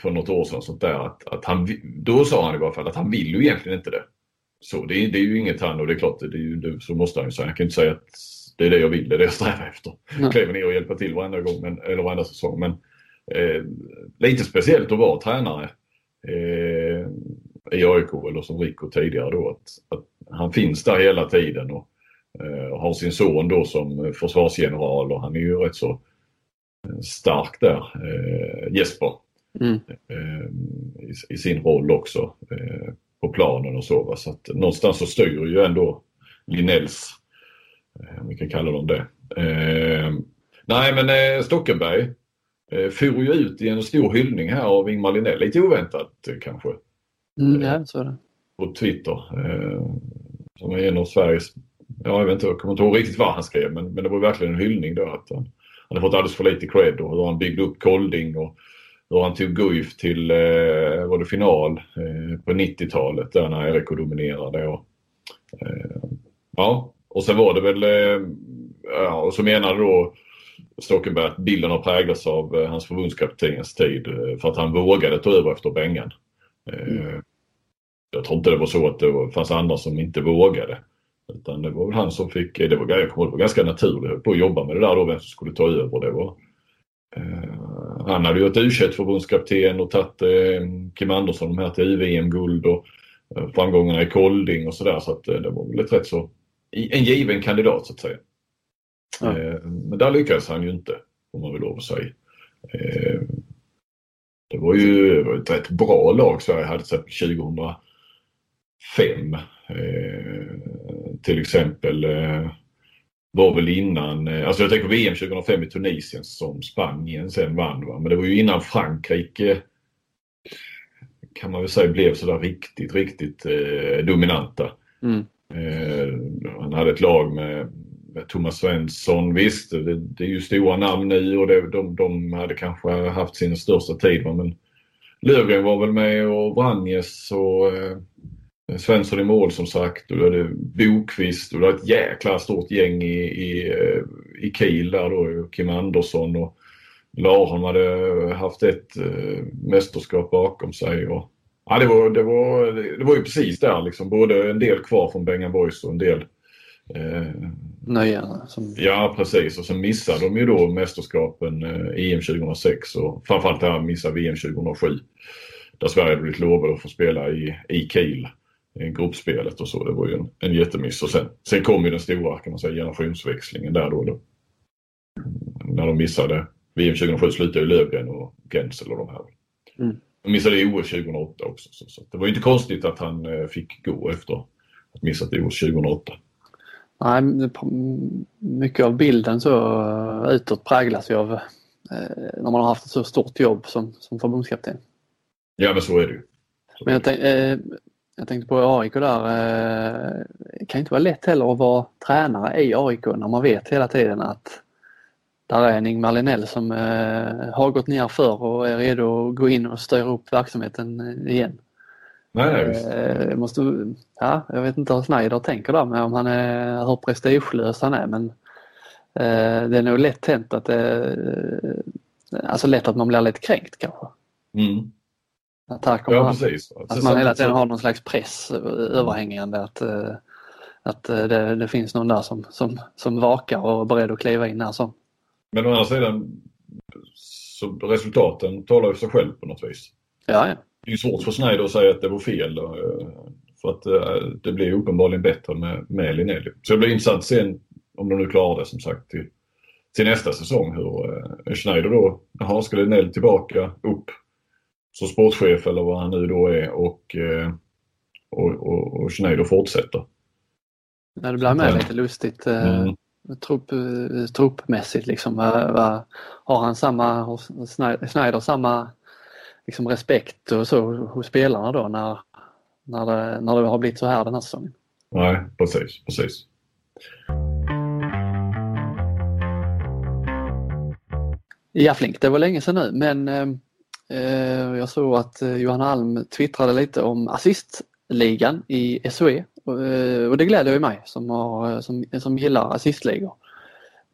för något år sedan. Sånt där, att, att han, då sa han i alla fall att han vill ju egentligen inte det. Så det, är, det är ju inget han och det är klart, det är ju, så måste han ju säga. Han kan inte säga att det är det jag vill, det är det jag strävar efter. Nej. Kliva ner och hjälpa till varenda gång, men, eller varenda säsong. Men eh, lite speciellt att vara tränare eh, i AIK eller som Rico tidigare då. Att, att han finns där hela tiden och eh, har sin son då som försvarsgeneral och han är ju rätt så eh, stark där, eh, Jesper. Mm. Eh, i, i sin roll också eh, på planen och så. Va? Så att någonstans så styr ju ändå Linnells, om vi kan kalla dem det. Nej men Stockenberg for ju ut i en stor hyllning här av Ingmar Linnell, lite oväntat eh, kanske, Mm, ja, så är det. på Twitter. Eh, som är en av Sveriges, ja, jag vet inte, jag kommer inte ihåg riktigt vad han skrev men, men det var verkligen en hyllning då att han hade fått alldeles för lite cred och hur han byggde upp Kolding och hur han tog Guif till eh, var det final eh, på 90-talet där när RIK dominerade. Och, eh, ja, och sen var det väl, eh, ja, och så menade då Stockenberg att bilden har präglats av eh, hans förbundskaptenens tid eh, för att han vågade ta över efter Bengan. Eh, Jag tror inte det var så att det fanns andra som inte vågade. Utan det var väl han som fick, det var, jag kommer det var ganska naturligt på att jobba med det där då, vem som skulle ta över. Det var, eh, han hade ju ett u förbundskapten och tagit eh, Kim Andersson de här till VM-guld och eh, framgångarna i Kolding och sådär. Så att eh, det var väl ett rätt så, en given kandidat så att säga. Ja. Eh, men där lyckades han ju inte, får man väl lov att säga. Eh, det var ju ett rätt bra lag Sverige hade sett 2005. Eh, till exempel var väl innan, alltså jag tänker VM 2005 i Tunisien som Spanien sen vann. Va? Men det var ju innan Frankrike kan man väl säga blev sådär riktigt, riktigt eh, dominanta. Mm. Eh, han hade ett lag med Thomas Svensson. Visst, det, det är ju stora namn nu och det, de, de hade kanske haft sin största tid. Men Löfgren var väl med och Vranjes och eh, Svensson i mål som sagt. Och du hade Bokvist och du hade ett jäkla stort gäng i, i, eh, i Kiel där då. Kim Andersson och Larholm hade haft ett eh, mästerskap bakom sig. Och, ja, det, var, det, var, det var ju precis där liksom. Både en del kvar från Bengan Boys och en del eh, Nöjen. Som... Ja precis och sen missade de ju då mästerskapen eh, EM 2006 och framförallt där missade VM 2007. Där Sverige blivit lovade att få spela i, i Kiel. I gruppspelet och så. Det var ju en, en jättemiss. Och sen, sen kom ju den stora kan man säga, generationsväxlingen där då. då. När de missade VM 2007 slutade ju Löfgren och Gensel och de här. Mm. De missade OS 2008 också. Så, så det var ju inte konstigt att han eh, fick gå efter att missat OS 2008. Nej, mycket av bilden så eh, utåt präglas ju av eh, när man har haft ett så stort jobb som, som förbundskapten. Ja men så är det ju. Men jag, tänk, eh, jag tänkte på AIK där. Eh, det kan inte vara lätt heller att vara tränare i AIK när man vet hela tiden att där är en Ingmar Linnell som eh, har gått ner förr och är redo att gå in och styra upp verksamheten eh, igen. Nej. Eh, måste, ja, jag vet inte hur Schneider tänker där med om han är, hur prestigelös han är men eh, det är nog lätt hänt att det, eh, alltså lätt att man blir lite kränkt kanske. Mm. Att här kommer Ja han, precis. att man hela tiden har någon slags press överhängande att, eh, att eh, det, det finns någon där som, som, som vakar och är beredd att kliva in när som. Men å andra sidan så resultaten talar ju för sig själv på något vis. Ja, ja. Det är svårt för Schneider att säga att det var fel. eh, För att eh, det blir uppenbarligen bättre med, med Linelli. Så det blir intressant att se om de nu klarar det som sagt till, till nästa säsong. Hur eh, Schneider då, jaha ska Linelli tillbaka upp som sportchef eller vad han nu då är och, och, och, och Schneider fortsätter. Ja, det blir med lite lustigt Mm. trupp, truppmässigt liksom. Har han samma, har Schneider samma liksom respekt och så hos spelarna då när, när, det, när det har blivit så här den här säsongen? Nej, precis, precis. Ja Flink, det var länge sedan nu men eh, jag såg att eh, Johanna Alm twittrade lite om assistligan i SOE och, eh, och det gläder ju mig som, har, som, som gillar assistligor.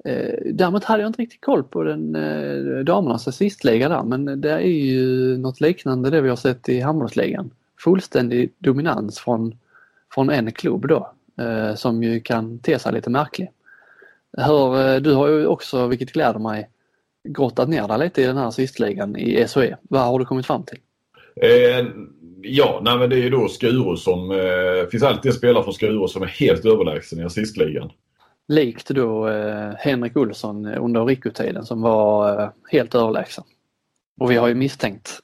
Eh, däremot hade jag inte riktigt koll på den eh, damernas assistliga där men det är ju något liknande det vi har sett i handbollsligan. Fullständig dominans från, från en klubb då eh, som ju kan te sig lite märklig. Hör, eh, du har ju också, vilket gläder mig, grottat ner dig lite i den här assistligan i SOE. Vad har du kommit fram till? Eh, ja, nej, men det är ju då Skuru som... Eh, finns alltid en spelare från Skuru som är helt överlägsen i assistligan. Likt då eh, Henrik Olsson under Rico-tiden som var eh, helt överlägsen. Och vi har ju misstänkt,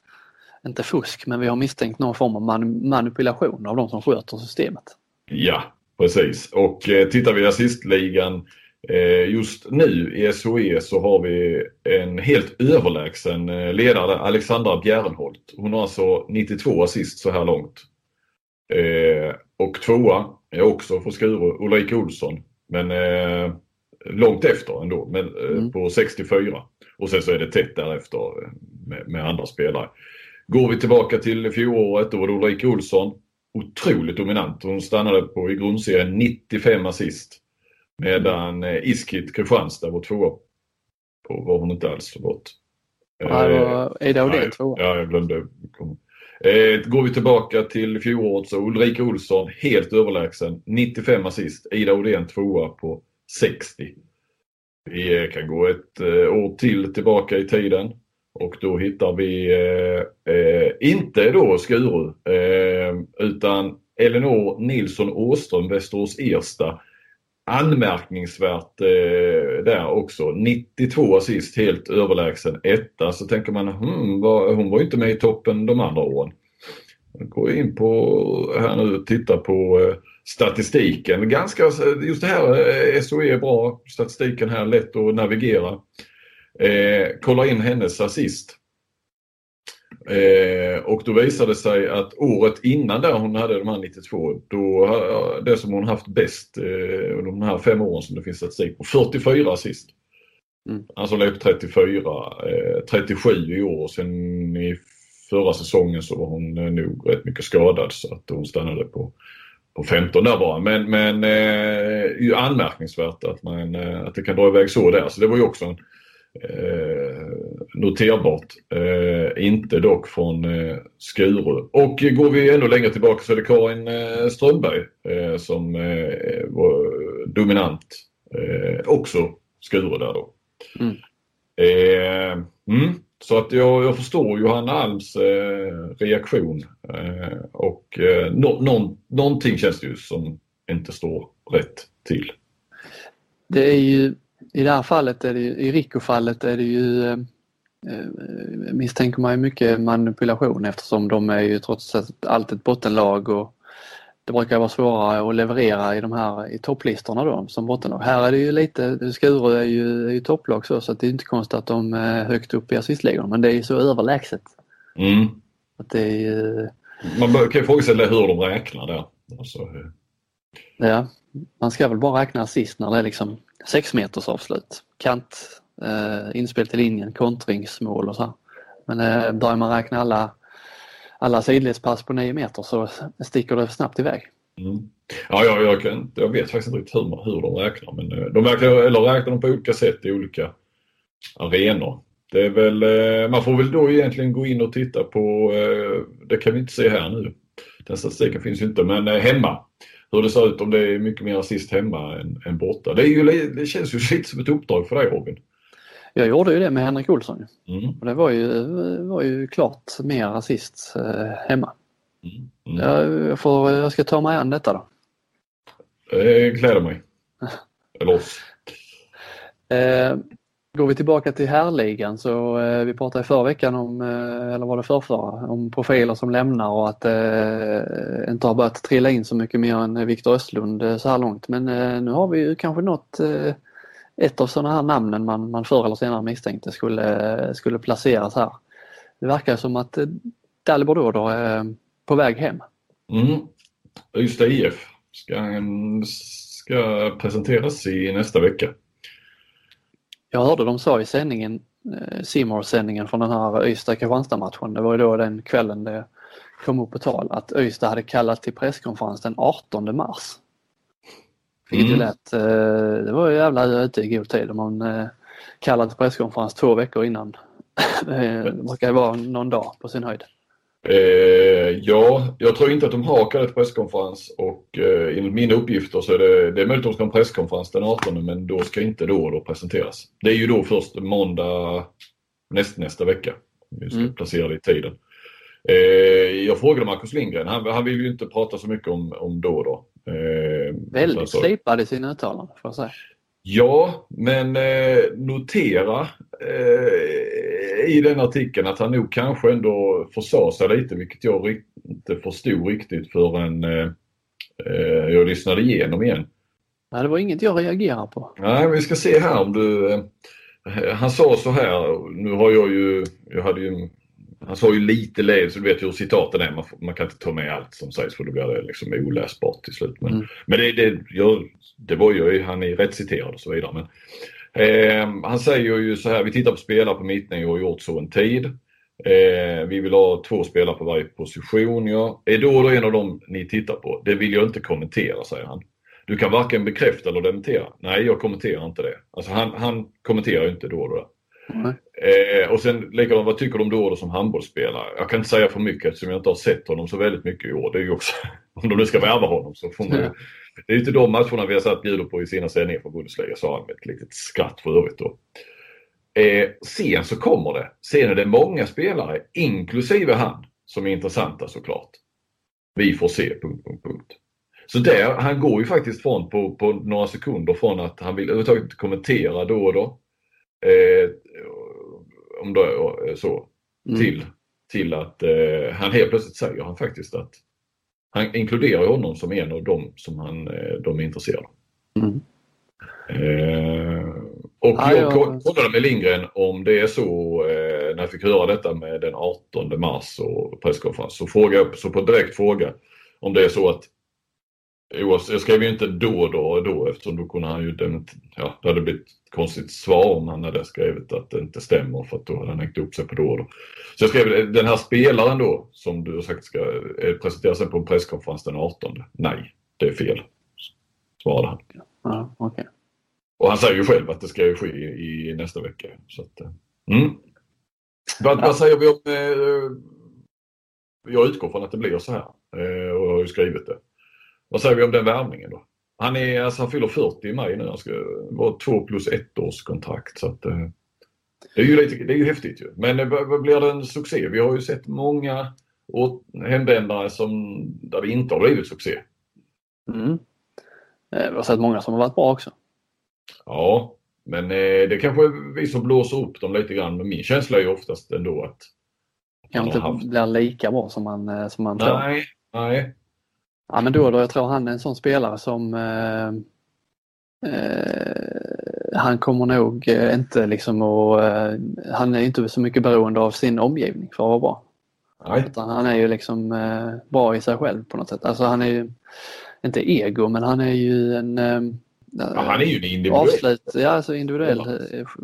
inte fusk, men vi har misstänkt någon form av man manipulation av de som sköter systemet. Ja, precis. Och eh, tittar vi i assistligan eh, just nu i SOE så har vi en helt överlägsen eh, ledare, Alexandra Bjärnholt. Hon har alltså 92 assist så här långt. Eh, och tvåa är också från Skuru, Ulrika Olsson men eh, långt efter ändå, men, eh, mm. på 64. Och sen så är det tätt därefter eh, med, med andra spelare. Går vi tillbaka till fjolåret, då var det Ulrika Olsson. Otroligt dominant. Hon stannade på i grundserien 95 assist. Medan eh, Iskit Kristianstad var tvåa. På var hon inte alls så gott. Nej, Ida Odén tvåa. Ja, jag glömde. Eh, Eh, går vi tillbaka till fjolåret så Ulrika Olsson helt överlägsen. 95 assist. Ida Odén tvåa på 60. Vi eh, kan gå ett eh, år till tillbaka i tiden. Och då hittar vi eh, eh, inte då Skuru eh, utan Elinor Nilsson Åström, Västerås Ersta. Anmärkningsvärt eh, där också. 92 assist, helt överlägsen etta. Så tänker man, hmm, var, hon var ju inte med i toppen de andra åren. Gå in på här nu och titta på eh, statistiken. Ganska, eh, just det här eh, SOE är bra. Statistiken här lätt att navigera. Eh, kolla in hennes assist. Eh, och då visade det sig att året innan där hon hade de här 92, då det som hon haft bäst eh, under de här fem åren som det finns statistik på, 44 assist. Mm. Alltså låg 34, eh, 37 i år. Sen i förra säsongen så var hon eh, nog rätt mycket skadad så att hon stannade på, på 15 där bara. Men, men eh, ju anmärkningsvärt att, man, eh, att det kan dra iväg så där. Så det var ju också en, eh, noterbart. Eh, inte dock från eh, Skuru. Och går vi ännu längre tillbaka så är det Karin eh, Strömberg eh, som eh, var dominant. Eh, också Skuru där då. Mm. Mm. Så att jag, jag förstår Johanna Alms reaktion och eh, no, någon, någonting känns det ju som inte står rätt till. Det är ju i det här fallet, är det, i Rico-fallet är det ju eh, eh misstänker man ju mycket manipulation eftersom de är ju trots allt ett bottenlag och det brukar vara svårare att leverera i de här i topplistorna då som bottenlag. Här är det ju lite, Skuru är ju, är ju topplag så, så att det är inte konstigt att de är högt upp i assistligorna men det är ju så överlägset. Mm. Att det är ju... Man kan ju fråga sig hur de räknar där. Alltså... Ja, man ska väl bara räkna assist när det är liksom sex meters avslut. Kant, eh, inspel till linjen, kontringsmål och så. Men eh, börjar man räkna alla alla sidledspass på nio meter så sticker det snabbt iväg. Mm. Ja, jag, jag, kan, jag vet faktiskt inte riktigt hur, hur de räknar men eh, de räknar, eller räknar de på olika sätt i olika arenor. Det är väl, eh, man får väl då egentligen gå in och titta på, eh, det kan vi inte se här nu, den statistiken finns ju inte, men hemma. Hur det ser ut om det är mycket mer assist hemma än, än borta. Det, är ju, det känns ju lite som ett uppdrag för dig Robin. Jag gjorde ju det med Henrik Olsson. Mm. Och det var ju, var ju klart mer assist eh, hemma. Mm. Mm. Jag, jag, får, jag ska ta mig an detta då. Det gläder mig. Eller oss. Går vi tillbaka till härligan så eh, vi pratade förra veckan om, eh, eller var det förrförra, om profiler som lämnar och att eh, inte har börjat trilla in så mycket mer än Viktor Östlund eh, så här långt. Men eh, nu har vi ju kanske nått eh, ett av sådana här namnen man, man förr eller senare misstänkte skulle, eh, skulle placeras här. Det verkar som att eh, Dalibor då eh, är på väg hem. Mm. Ystad IF ska, ska presenteras i nästa vecka. Jag hörde de sa i sändningen simor sändningen från den här Ystad-Kristianstad-matchen. Det var ju då den kvällen det kom upp på tal att Ystad hade kallat till presskonferens den 18 mars. Vilket mm. lät, eh, det var ju jävla ute i god tid om man eh, kallar till presskonferens två veckor innan. det brukar ju vara någon dag på sin höjd. Eh, ja, jag tror inte att de har kallat presskonferens och eh, enligt mina uppgifter så är det, det är möjligt att de ska ha en presskonferens den 18 men då ska inte då, då presenteras. Det är ju då först måndag näst, nästa vecka. Vi ska mm. placera det i tiden. Eh, jag frågade Marcus Lindgren, han, han vill ju inte prata så mycket om, om då då. Eh, Väldigt alltså, slipad i sina uttalanden får jag säga. Ja, men eh, notera eh, i den artikeln att han nog kanske ändå försade sig lite, vilket jag inte förstod riktigt förrän eh, eh, jag lyssnade igenom igen. Nej, det var inget jag reagerade på. Nej, vi ska se här om du... Eh, han sa så här, nu har jag ju, jag hade ju han sa ju lite led, så du vet hur citaten är. Man, man, kan inte ta med allt som sägs för då blir det liksom oläsbart till slut. Men, mm. men det, det, jag, det var ju, han är rätt citerad och så vidare. Men, eh, han säger ju så här, vi tittar på spelare på mittnivå och har gjort så en tid. Eh, vi vill ha två spelare på varje position. Ja. Är då och då en av dem ni tittar på? Det vill jag inte kommentera, säger han. Du kan varken bekräfta eller dementera. Nej, jag kommenterar inte det. Alltså han, han kommenterar inte då och då. Eh, och sen de, vad tycker du om då som handbollsspelare? Jag kan inte säga för mycket eftersom jag inte har sett honom så väldigt mycket i år. Det är ju också, om de nu ska värva honom så får man ju, Det är ju inte de matcherna vi har satt bjuder på i sina sändningar från Bundesliga, sa han med ett litet skratt för övrigt då. Eh, sen så kommer det. Sen är det många spelare, inklusive han, som är intressanta såklart. Vi får se, punkt, punkt, punkt. Så där, han går ju faktiskt från på, på några sekunder från att han vill överhuvudtaget kommentera då och då Eh, om då, eh, så, mm. till, till att eh, han helt plötsligt säger han faktiskt att han inkluderar honom som en av dem som han, eh, de är intresserade mm. eh, och ah, jag kollade med Lindgren om det är så, eh, när jag fick höra detta med den 18 mars och presskonferens, så frågade jag så på direkt fråga om det är så att jag skrev ju inte då då och då eftersom då kunde han ju, ja, det hade blivit ett konstigt svar om han hade skrivit att det inte stämmer för att då hade han hängt upp sig på då och då. Så jag skrev den här spelaren då som du har sagt ska eh, presenteras på en presskonferens den 18. Nej, det är fel. Svarade han. Ja, okay. Och han säger ju själv att det ska ju ske i, i nästa vecka. Så att, eh, mm. vad, vad säger vi om... Eh, jag utgår från att det blir så här eh, och jag har ju skrivit det. Vad säger vi om den värvningen då? Han, är, alltså, han fyller 40 i maj nu. Han ska vara två plus ett års kontrakt. Så att, eh, det, är ju lite, det är ju häftigt ju. Men eh, blir det en succé? Vi har ju sett många hemvändare som, där det inte har blivit succé. Mm. Eh, vi har sett många som har varit bra också. Ja, men det kanske är vi som blåser upp dem lite grann. Men min känsla är ju oftast ändå att... Kanske inte haft... blir lika bra som man, som man nej, tror. Nej, nej. Ja men då då, jag tror han är en sån spelare som eh, eh, han kommer nog eh, inte liksom att, han är inte så mycket beroende av sin omgivning för att vara bra. Nej. Utan han är ju liksom bra i sig själv på något sätt. Alltså han är ju, inte ego, men han är ju en ja, han är ju en individuell. Avslut, ja, alltså individuell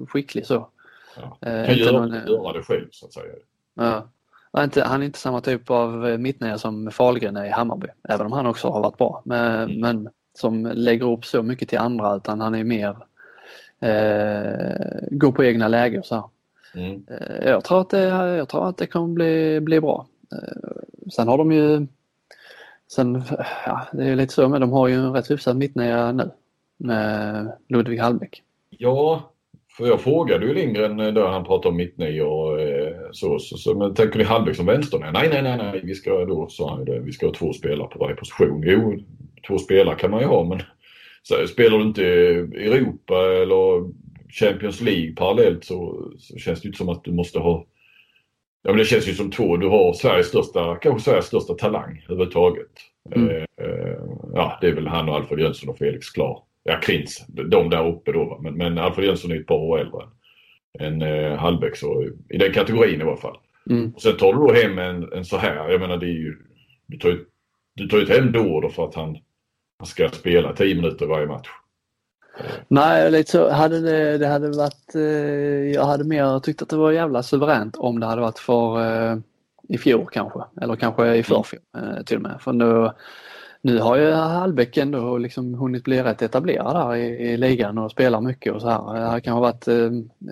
skicklig så. Ja. Kan göra, någon, göra det själv så att säga. Ja. Han är, inte, han är inte samma typ av eh, mittnia som Fahlgren är i Hammarby, även om han också har varit bra. Men, mm. men som lägger upp så mycket till andra utan han är mer eh, går på egna läger så här. Mm. Eh, jag, tror att det, jag tror att det kommer bli, bli bra. Eh, sen har de ju Sen, ja, det är lite så men de har ju en rätt hyfsad mittnia nu med Ludvig Hallbäck. Ja, för jag frågade ju Lindgren där han pratade om mittnio och så, så, så, men tänker ni halvlek som vänster? Nej, nej, nej, nej, vi ska då, sa han det, vi ska ha två spelare på varje position. Jo, två spelare kan man ju ha men så, spelar du inte Europa eller Champions League parallellt så, så känns det inte som att du måste ha Ja men det känns ju som två. Du har Sveriges största, kanske Sveriges största talang överhuvudtaget. Mm. Eh, eh, ja det är väl han och Alfred Jönsson och Felix Klar ja Krins, de där uppe då. Men, men Alfred Jönsson är ett par år äldre än eh, Hallbäck så i den kategorin i alla fall. Mm. Och sen tar du då hem en, en så här, jag menar det är ju, du tar ju, du tar ju inte hem då för att han, han ska spela 10 minuter varje match. Nej, lite så. Hade det, det hade varit, eh, jag hade mer tyckt att det var jävla suveränt om det hade varit för eh, i fjol kanske, eller kanske i förfjol eh, till och med. För nu, nu har ju Hallbäck ändå liksom hunnit bli rätt etablerad där i, i ligan och spelar mycket och så här. Det hade kanske varit, eh,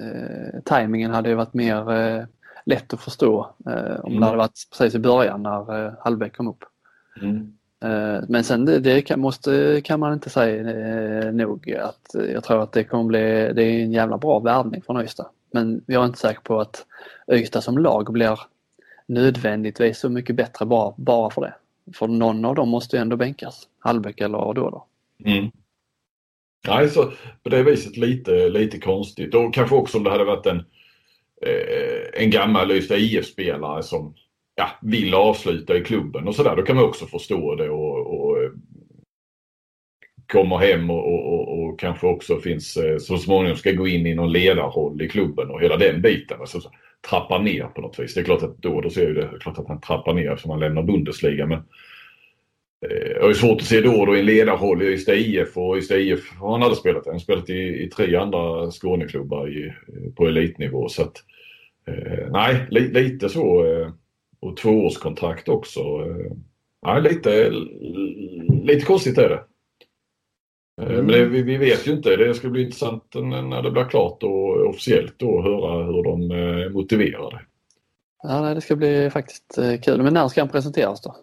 eh, tajmingen hade ju varit mer eh, lätt att förstå eh, om Mm. det hade varit precis i början när eh, Hallbäck kom upp. Mm. Eh, Men sen det, det kan, måste, kan man inte säga eh, nog att jag tror att det kommer bli, det är en jävla bra värvning från Ystad. Men jag är inte säker på att Ystad som lag blir nödvändigtvis så mycket bättre bara, bara för det. För någon av dem måste ju ändå bänkas. Hallbäck eller då då. Mm. Nej, så på det viset lite, lite konstigt. Och kanske också om det hade varit en, eh, en gammal Ystad IF-spelare som ja, vill avsluta i klubben och sådär. Då kan man också förstå det och, och kommer hem och, och, och, kanske också finns eh, så småningom ska gå in i någon ledarroll i klubben och hela den biten. Alltså, trappar ner på något vis. Det är klart att då då ser jag det, det är klart att han trappar ner eftersom han lämnar Bundesliga. Men eh, jag har ju svårt att se då då i en ledarroll i Ystad IF och Ystad IF har han aldrig spelat. Han har spelat i, i tre andra Skåneklubbar i, på elitnivå. Så att, eh, nej, li, lite så. Eh, och tvåårskontrakt också. Eh, nej, lite, lite konstigt är det. Eh, Men det, vi, vi vet ju inte. Det ska bli intressant när det blir klart och officiellt då höra hur de eh, motiverar det. Ja, nej, det ska bli faktiskt eh, kul. Men när ska han presenteras då?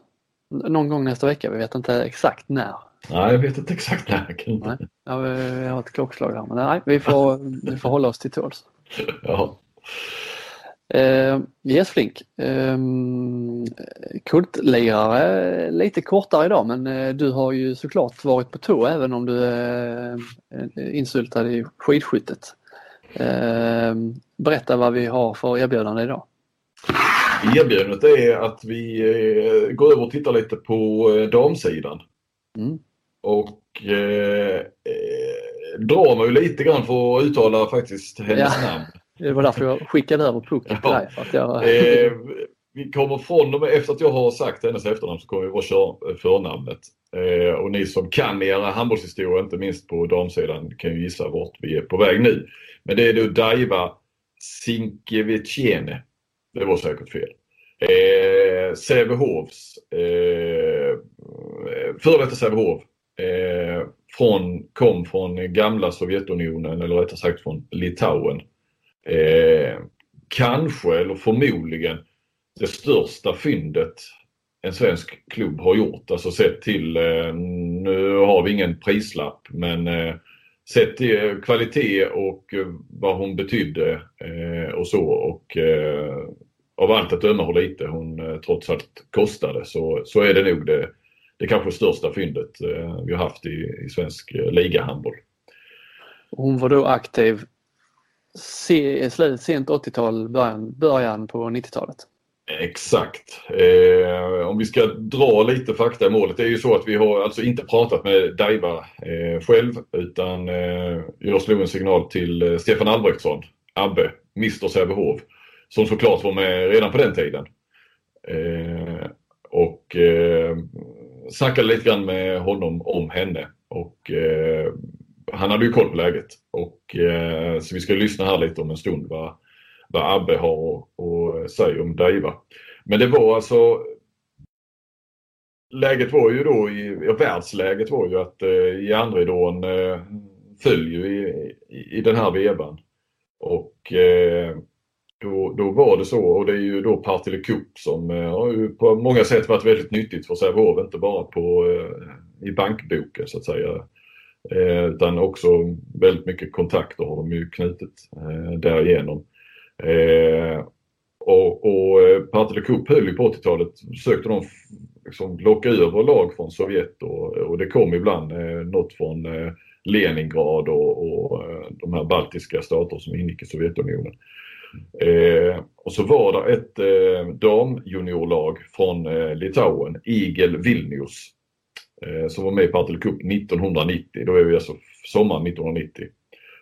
Någon gång nästa vecka. Vi vet inte exakt när. Nej, jag vet inte exakt när. Nej. Ja, vi vi har ett klockslag här. Men nej, vi får, vi får hålla oss till tåls. Ja. Eh, yes Flink. Eh, kultlirare lite kortare idag men eh, du har ju såklart varit på tå även om du är eh, insyltad i skidskyttet. Eh, berätta vad vi har för erbjudande idag. Erbjudandet är att vi eh, går över och tittar lite på eh, damsidan. Mm. Och eh, eh, drar mig lite grann för att uttala faktiskt hennes Ja. namn. Det var därför jag skickade över pucken till dig. Jag, Eh, vi kommer från och med, efter att jag har sagt hennes efternamn så kommer vi bara köra förnamnet. Eh, och ni som kan era handbollshistoria, inte minst på damsidan, kan ju gissa vart vi är på väg nu. Men det är då Daiva Sinkeviciene. Det var säkert fel. Eh, Sävehofs, eh, före detta Sävehof, eh, från, kom från gamla Sovjetunionen eller rättare sagt från Litauen. Eh, kanske eller förmodligen det största fyndet en svensk klubb har gjort. Alltså sett till, eh, nu har vi ingen prislapp, men eh, sett till eh, kvalitet och eh, vad hon betydde eh, och så. Och eh, av allt att döma hur lite hon eh, trots allt kostade så, så är det nog det, det kanske största fyndet eh, vi har haft i, i svensk eh, ligahandboll. hon var då aktiv sent 80-tal, början, början på 90-talet. Exakt. Eh, om vi ska dra lite fakta i målet. Det är ju så att vi har alltså inte pratat med Daiva eh, själv utan eh, jag slog en signal till eh, Stefan Albrektsson, Abbe, Mr Sävehof, som såklart var med redan på den tiden. Eh, och eh, snackade lite grann med honom om henne och eh, han hade ju koll på läget. Och, eh, så vi ska lyssna här lite om en stund vad, vad Abbe har att eh, säga om Daiva. Men det var alltså Läget var ju då, i, ja, världsläget var ju att eh, järnridån eh, föll ju i, i, i den här vevan. Och eh, då, då var det så och det är ju då Partille Cup som eh, har ju på många sätt varit väldigt nyttigt för Sävehof, inte bara på, eh, i bankboken så att säga. Eh, utan också väldigt mycket kontakter har de ju knutit eh, därigenom. Eh, och, och eh, Partille Cup höll ju på 80-talet, försökte de liksom locka över lag från Sovjet och, och det kom ibland eh, något från eh, Leningrad och, och eh, de här baltiska stater som ingick i Sovjetunionen. Eh, och så var det ett eh, damjuniorlag från eh, Litauen, Igel Vilnius, Eh, som var med i Partille Cup 1990. Då är vi alltså sommaren 1990.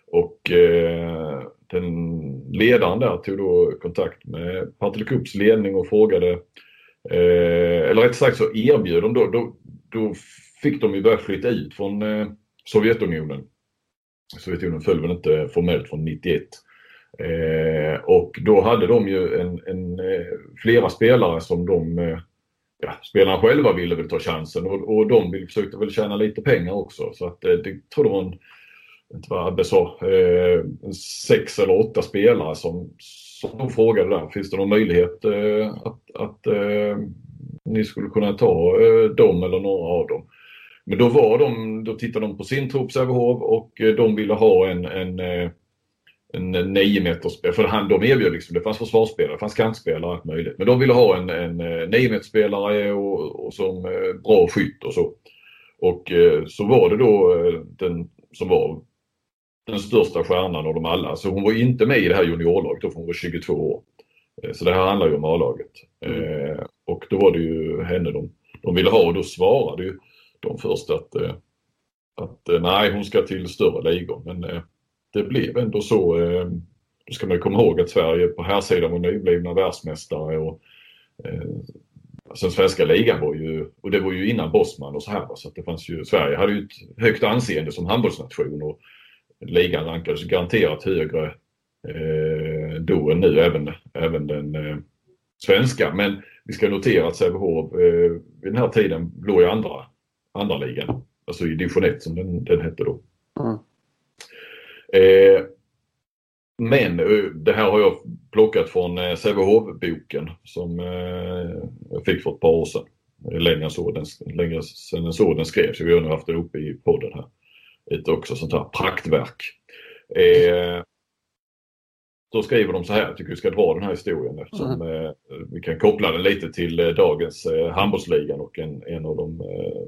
Och eh, den ledaren där tog då kontakt med Partille Cups ledning och frågade, eh, eller rätt sagt så erbjöd de då, då, då fick de ju börja flytta ut från eh, Sovjetunionen. Sovjetunionen föll väl inte formellt från 91. Eh, och då hade de ju en, en eh, flera spelare som de, eh, ja, spelarna själva ville väl ta chansen och, och de vill, försökte väl tjäna lite pengar också. Så att eh, det tror det var en, inte vad Abbe sa, eh, sex eller åtta spelare som, som de frågade där, finns det någon möjlighet eh, att, att eh, ni skulle kunna ta eh, dem eller några av dem? Men då var de, då tittade de på sin trupp Sävehof och eh, de ville ha en, en eh, en 9 meters för han, de erbjöd liksom, det fanns försvarsspelare, det fanns kantspelare allt möjligt. Men de ville ha en, en 9 meters spelare och, och som bra skytt och så. Och så var det då den som var den största stjärnan av dem alla. Så hon var inte med i det här juniorlaget då för hon var 22 år. Så det här handlar ju om A-laget. Mm. Och då var det ju henne de, de ville ha och då svarade ju de först att, eh, att eh, nej, hon ska till större ligor. Men eh, det blev ändå så. Eh, då ska man komma ihåg att Sverige på här sidan var nyblivna världsmästare och eh, Alltså den svenska ligan var ju, och det var ju innan Bosman och så här. Så att det fanns ju, Sverige hade ju ett högt anseende som handbollsnation och ligan rankades garanterat högre eh, då än nu, även, även den eh, svenska. Men vi ska notera att Sävehof eh, vid den här tiden låg i andra andra ligan. Alltså i division 1 som den, den hette då. Mm. Eh, men eh, det här har jag plockat från eh, Sävehof-boken som eh, jag fick för ett par år sedan. Längre, så, den, längre sedan så den skrevs. Vi har nu haft det uppe i podden här. Ett också sånt här praktverk. Eh, då skriver de så här, jag tycker vi ska dra den här historien eftersom mm. eh, vi kan koppla den lite till eh, dagens eh, handbollsligan och en, en av de eh,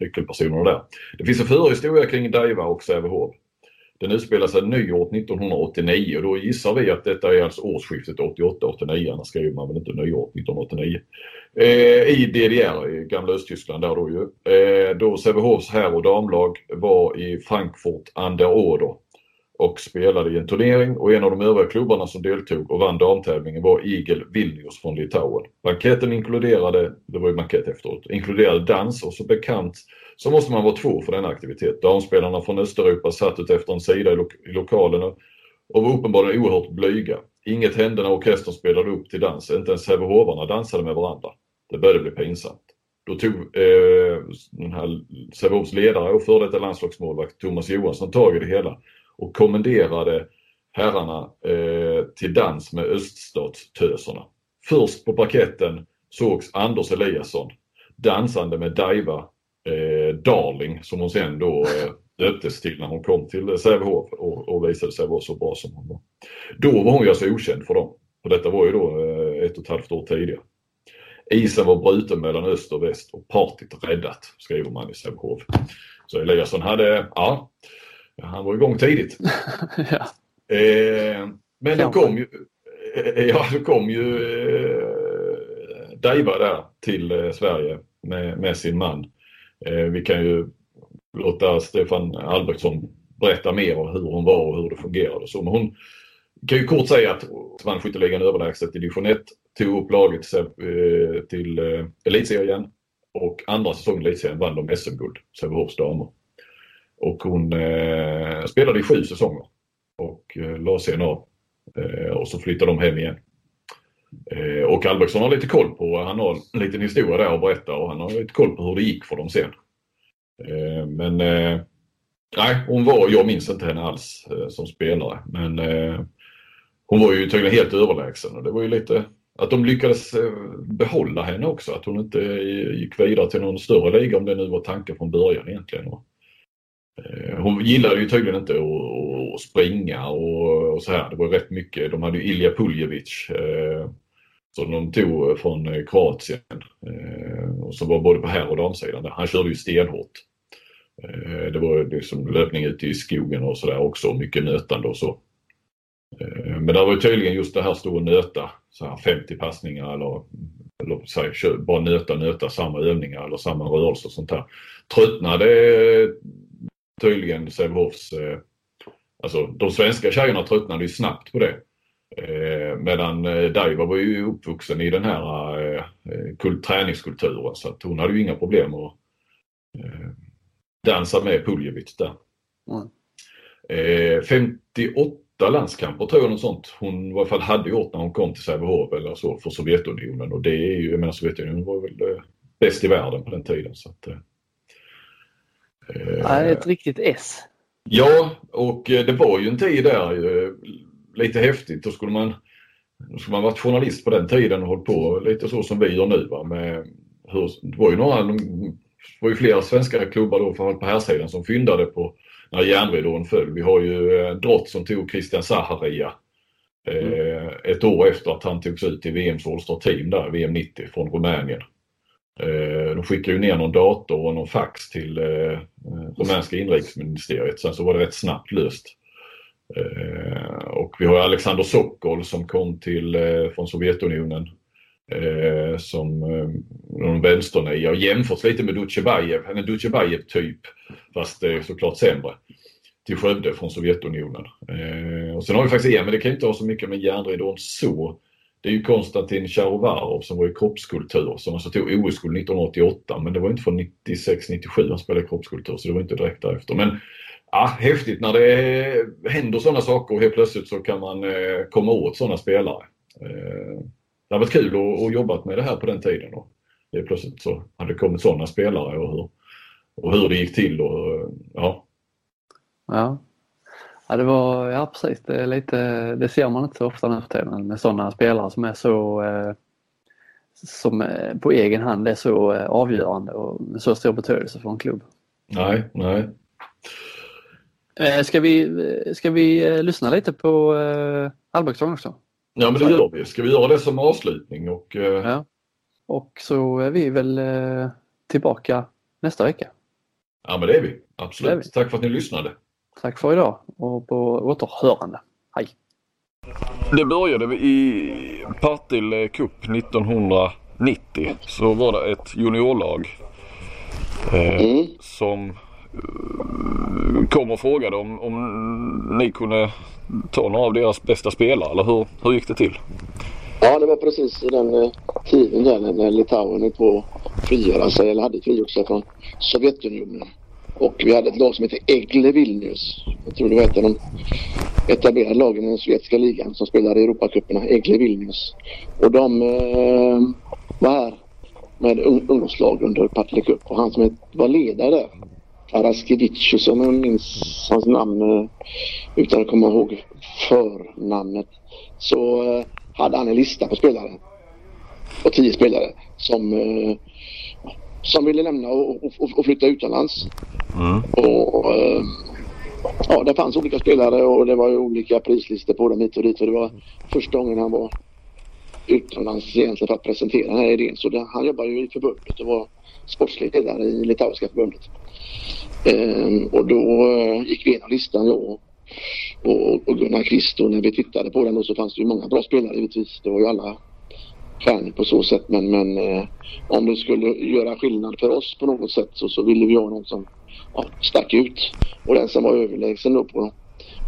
nyckelpersonerna där. Det finns en förhistoria kring Daiva och Sävehof. Den utspelar sig nyår 1989 och då gissar vi att detta är alltså årsskiftet 88-89, annars skriver man väl inte nyår 1989. Eh, I DDR, i gamla Östtyskland där då ju. Eh, då Sävehofs herr och damlag var i Frankfurt an der Oder och spelade i en turnering och en av de övriga klubbarna som deltog och vann damtävlingen var Igel Vilnius från Litauen. Banketten inkluderade, det var ju bankett efteråt, inkluderade dans och så bekant så måste man vara två för denna aktivitet. Damspelarna från Östeuropa satt ut efter en sida i, lo i lokalen och var uppenbarligen oerhört blyga. Inget hände när orkestern spelade upp till dans, inte ens Sävehofarna dansade med varandra. Det började bli pinsamt. Då tog eh, den här Sävehofs ledare och före detta landslagsmålvakt Thomas Johansson tag i det hela och kommenderade herrarna eh, till dans med öststatstöserna. Först på parketten sågs Anders Eliasson dansande med Daiva Darling som hon sen då eh, döptes till när hon kom till Sävehof och, och visade sig vara så bra som hon var. Då var hon ju alltså okänd för dem. Och detta var ju då eh, ett och ett halvt år tidigare. Isen var bruten mellan öst och väst och partyt räddat, skriver man i Sävehof. Så Eliasson hade, ja, han var igång tidigt. ja. eh, men då kom ju, eh, ja, då kom ju eh, Daiva där till eh, Sverige med, med sin man. Eh, vi kan ju låta Stefan Albrektsson berätta mer om hur hon var och hur det fungerade. Så, men hon kan ju kort säga att vann skytteligan överlägset i division 1, tog upp laget eh, till, till elitserien och andra säsongen i elitserien vann de SM-guld, Sävehofs damer. Och hon eh, spelade i sju säsonger och eh, la sen av. Eh, och så flyttade de hem igen. Eh, och Albrektsson har lite koll på, han har en liten historia där att berätta och han har lite koll på hur det gick för dem sen. Eh, men eh, nej, hon var, jag minns inte henne alls eh, som spelare, men eh, hon var ju tydligen helt överlägsen och det var ju lite att de lyckades eh, behålla henne också, att hon inte gick vidare till någon större liga om det nu var tanken från början egentligen. Hon gillade ju tydligen inte att, springa och, och, så här. Det var rätt mycket. De hade ju Ilja Puljevic eh, som de tog eh, från eh, Kroatien eh, och som var både på här och damsidan. Han körde ju stenhårt. Eh, det var liksom löpning ute i skogen och sådär också, mycket nötande och så. Eh, men det var ju tydligen just det här stå och nöta, så här 50 passningar eller, eller säga bara nöta, nöta samma övningar eller samma rörelser och sånt där. Tröttnade eh, tydligen Sävehofs, eh, alltså de svenska tjejerna tröttnade ju snabbt på det. Eh, medan eh, Daiva var ju uppvuxen i den här eh, kult, träningskulturen så att hon hade ju inga problem att eh, dansa med Puljevic där. Mm. Eh, 58 landskamper tror jag något sånt hon i alla fall hade gjort när hon kom till Sävehof eller så för Sovjetunionen och det är ju, jag menar Sovjetunionen var väl eh, bäst i världen på den tiden. Så att, eh, Ja, ett riktigt S. Ja, och eh, det var ju en tid där eh, lite häftigt. Då skulle man, då skulle man varit journalist på den tiden och hållit på lite så som vi gör nu. Va? Med hur, det var ju några, det var ju flera svenska klubbar då, framförallt på här sidan som fyndade på när järnridån föll. Vi har ju eh, Drott som tog Christian Zaharia eh, ett år efter att han togs ut till VMs All Team där, VM 90 från Rumänien. Eh, de skickade ju ner någon dator och någon fax till eh, rumänska inrikesministeriet. Sen så var det rätt snabbt löst. Eh, och vi har Alexander Sokol som kom till, eh, från Sovjetunionen eh, som någon vänsternia och jämförs lite med Dutjebajev, en Dutjebajev typ fast eh, såklart sämre till Skövde från Sovjetunionen. Och sen har vi faktiskt en, men det kan inte ha så mycket med järnridån så. Det är ju Konstantin Charovarov som var i kroppskultur som alltså tog OS-guld 1988 men det var inte från 96-97 han spelade kroppskultur så det var inte direkt därefter. Men ja, häftigt när det händer sådana saker och helt plötsligt så kan man eh, komma åt sådana spelare. Eh, det har varit kul att, att jobba med det här på den tiden. Och det plötsligt så hade det kommit sådana spelare och hur, och hur det gick till. Och, ja. Ja. Ja, det var, ja precis, det, är lite, det ser man inte så ofta nu för tiden med sådana spelare som är så eh, som på egen hand är så avgörande och med så stor betydelse för en klubb. Nej, nej. Eh, ska vi, ska vi eh, lyssna lite på eh, Albrektsson också? Ja men det gör vi. Ska vi göra det som avslutning? Och, eh, Ja. Och så är vi väl eh, tillbaka nästa vecka. ja men det är vi. Det är Absolut. vi. Tack för att ni lyssnade. Tack för idag och på återhörande. Hej! Det började i Partille Cup 1990. Så var det ett juniorlag eh, som eh, kom och frågade om, om ni kunde ta några av deras bästa spelare eller hur, hur gick det till? Ja, det var precis i den eh, tiden där när- Litauen höll på att frigöra sig eller hade frigjort sig från Sovjetunionen. Och vi hade ett lag som hette Egle Vilnius. Jag tror det var ett av de etablerade lagen i den sovjetiska ligan som spelade i Europacuperna. Egle Vilnius. Och de eh, var här med ungdomslag under Partille Cup och han som var ledare där Araskevicius om jag minns hans namn eh, utan att komma ihåg förnamnet. Så eh, hade han en lista på spelare. På tio spelare som, eh, som ville lämna och, och, och flytta utomlands. Och, eh, ja, det fanns olika spelare och det var ju olika prislistor på dem hit och dit. Och det var första gången han var utomlands egentligen för att presentera den här idén. Så det, han jobbade ju i förbundet och var sportslig ledare i litauiska förbundet. Ehm, och då eh, gick vi igenom listan jag och, och, och Gunnar Kvist och när vi tittade på den då så fanns det ju många bra spelare givetvis. Det var ju alla stjärnor på så sätt men, men eh, om det skulle göra skillnad för oss på något sätt så, så ville vi ha någon som ja, stack ut. Och den som var överlägsen då på,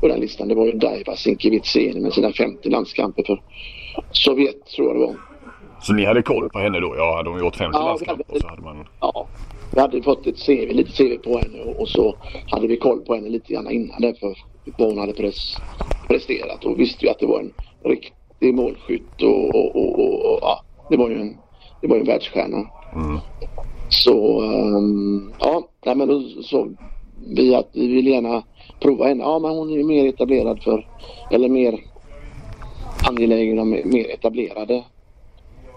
på den listan det var ju Daiva Sinkevitseni med sina 50 landskamper för Sovjet tror jag det var. Så ni hade koll på henne då? Ja, hade hon gjort 50 Ja, landskamper så hade man... Ja, vi hade fått ett CV, lite CV på henne och, så hade vi koll på henne lite grann innan det för vad hon hade pres, presterat och visste ju att det var en riktig målskytt och, och, och, och, ja, det var ju en, det var ju en världsstjärna. Så ehm, ja, nej, men då så vi att vi vill gärna prova henne. Ja, men hon är ju mer etablerad för, eller mer angelägen om mer etablerade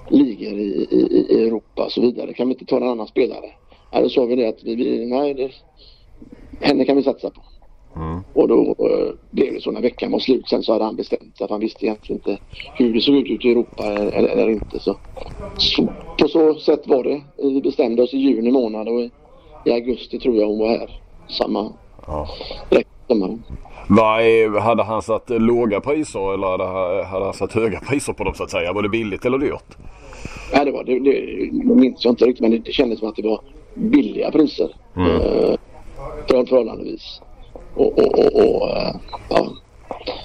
ligor i, i, i Europa och så vidare. Kan vi inte ta en annan spelare? Ja, då sa vi det att vi, nej, det, henne kan vi satsa på. Och då eh, blev det så när veckan var slut sen så hade han bestämt att han visste egentligen inte hur det såg ut ute i Europa eller, eller, inte. Så, så på så sätt var det. Vi bestämde oss i juni månad och i, i augusti tror jag hon var här. Samma Ja. Vad hade han satt låga priser eller hade, hade han satt höga priser på dem så att säga? Var det billigt eller dyrt? Ja, det var det. Det, det minns jag inte riktigt men det, det kändes som att det var billiga priser. Eh, för, förhållandevis. Och, och, och, och eh, ja,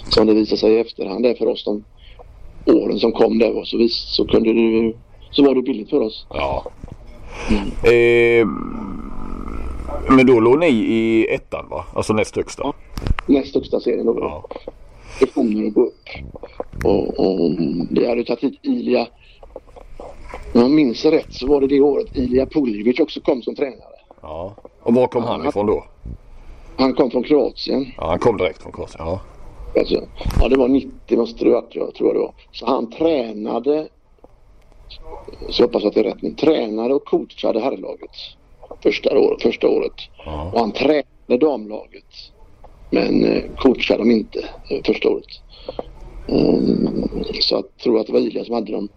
som det visade sig i efterhand där för oss de åren som kom där så, vis, så kunde det så var det billigt för oss. Ja. Eh, Men då låg ni i ettan va? Alltså näst högsta? Ja. Näst högsta serien låg Ja. Ambitioner att gå upp. Och, och vi hade tagit hit Ilja. Om jag minns rätt så var det det året Ilja Puljevic också kom som tränare. ja. Och var kom han ifrån då? Han kom från Kroatien. Ja, han kom direkt från Kroatien. Ja. Alltså, ja, det var 90 måste det varit, jag tror det var. Så han tränade, så jag hoppas att det är rätt nu, tränade och coachade herrlaget första året. Första året. Ja. Och han tränade damlaget. Men eh, coachade dem inte eh, första året. Mm, så jag tror att det var Ilja som hade dem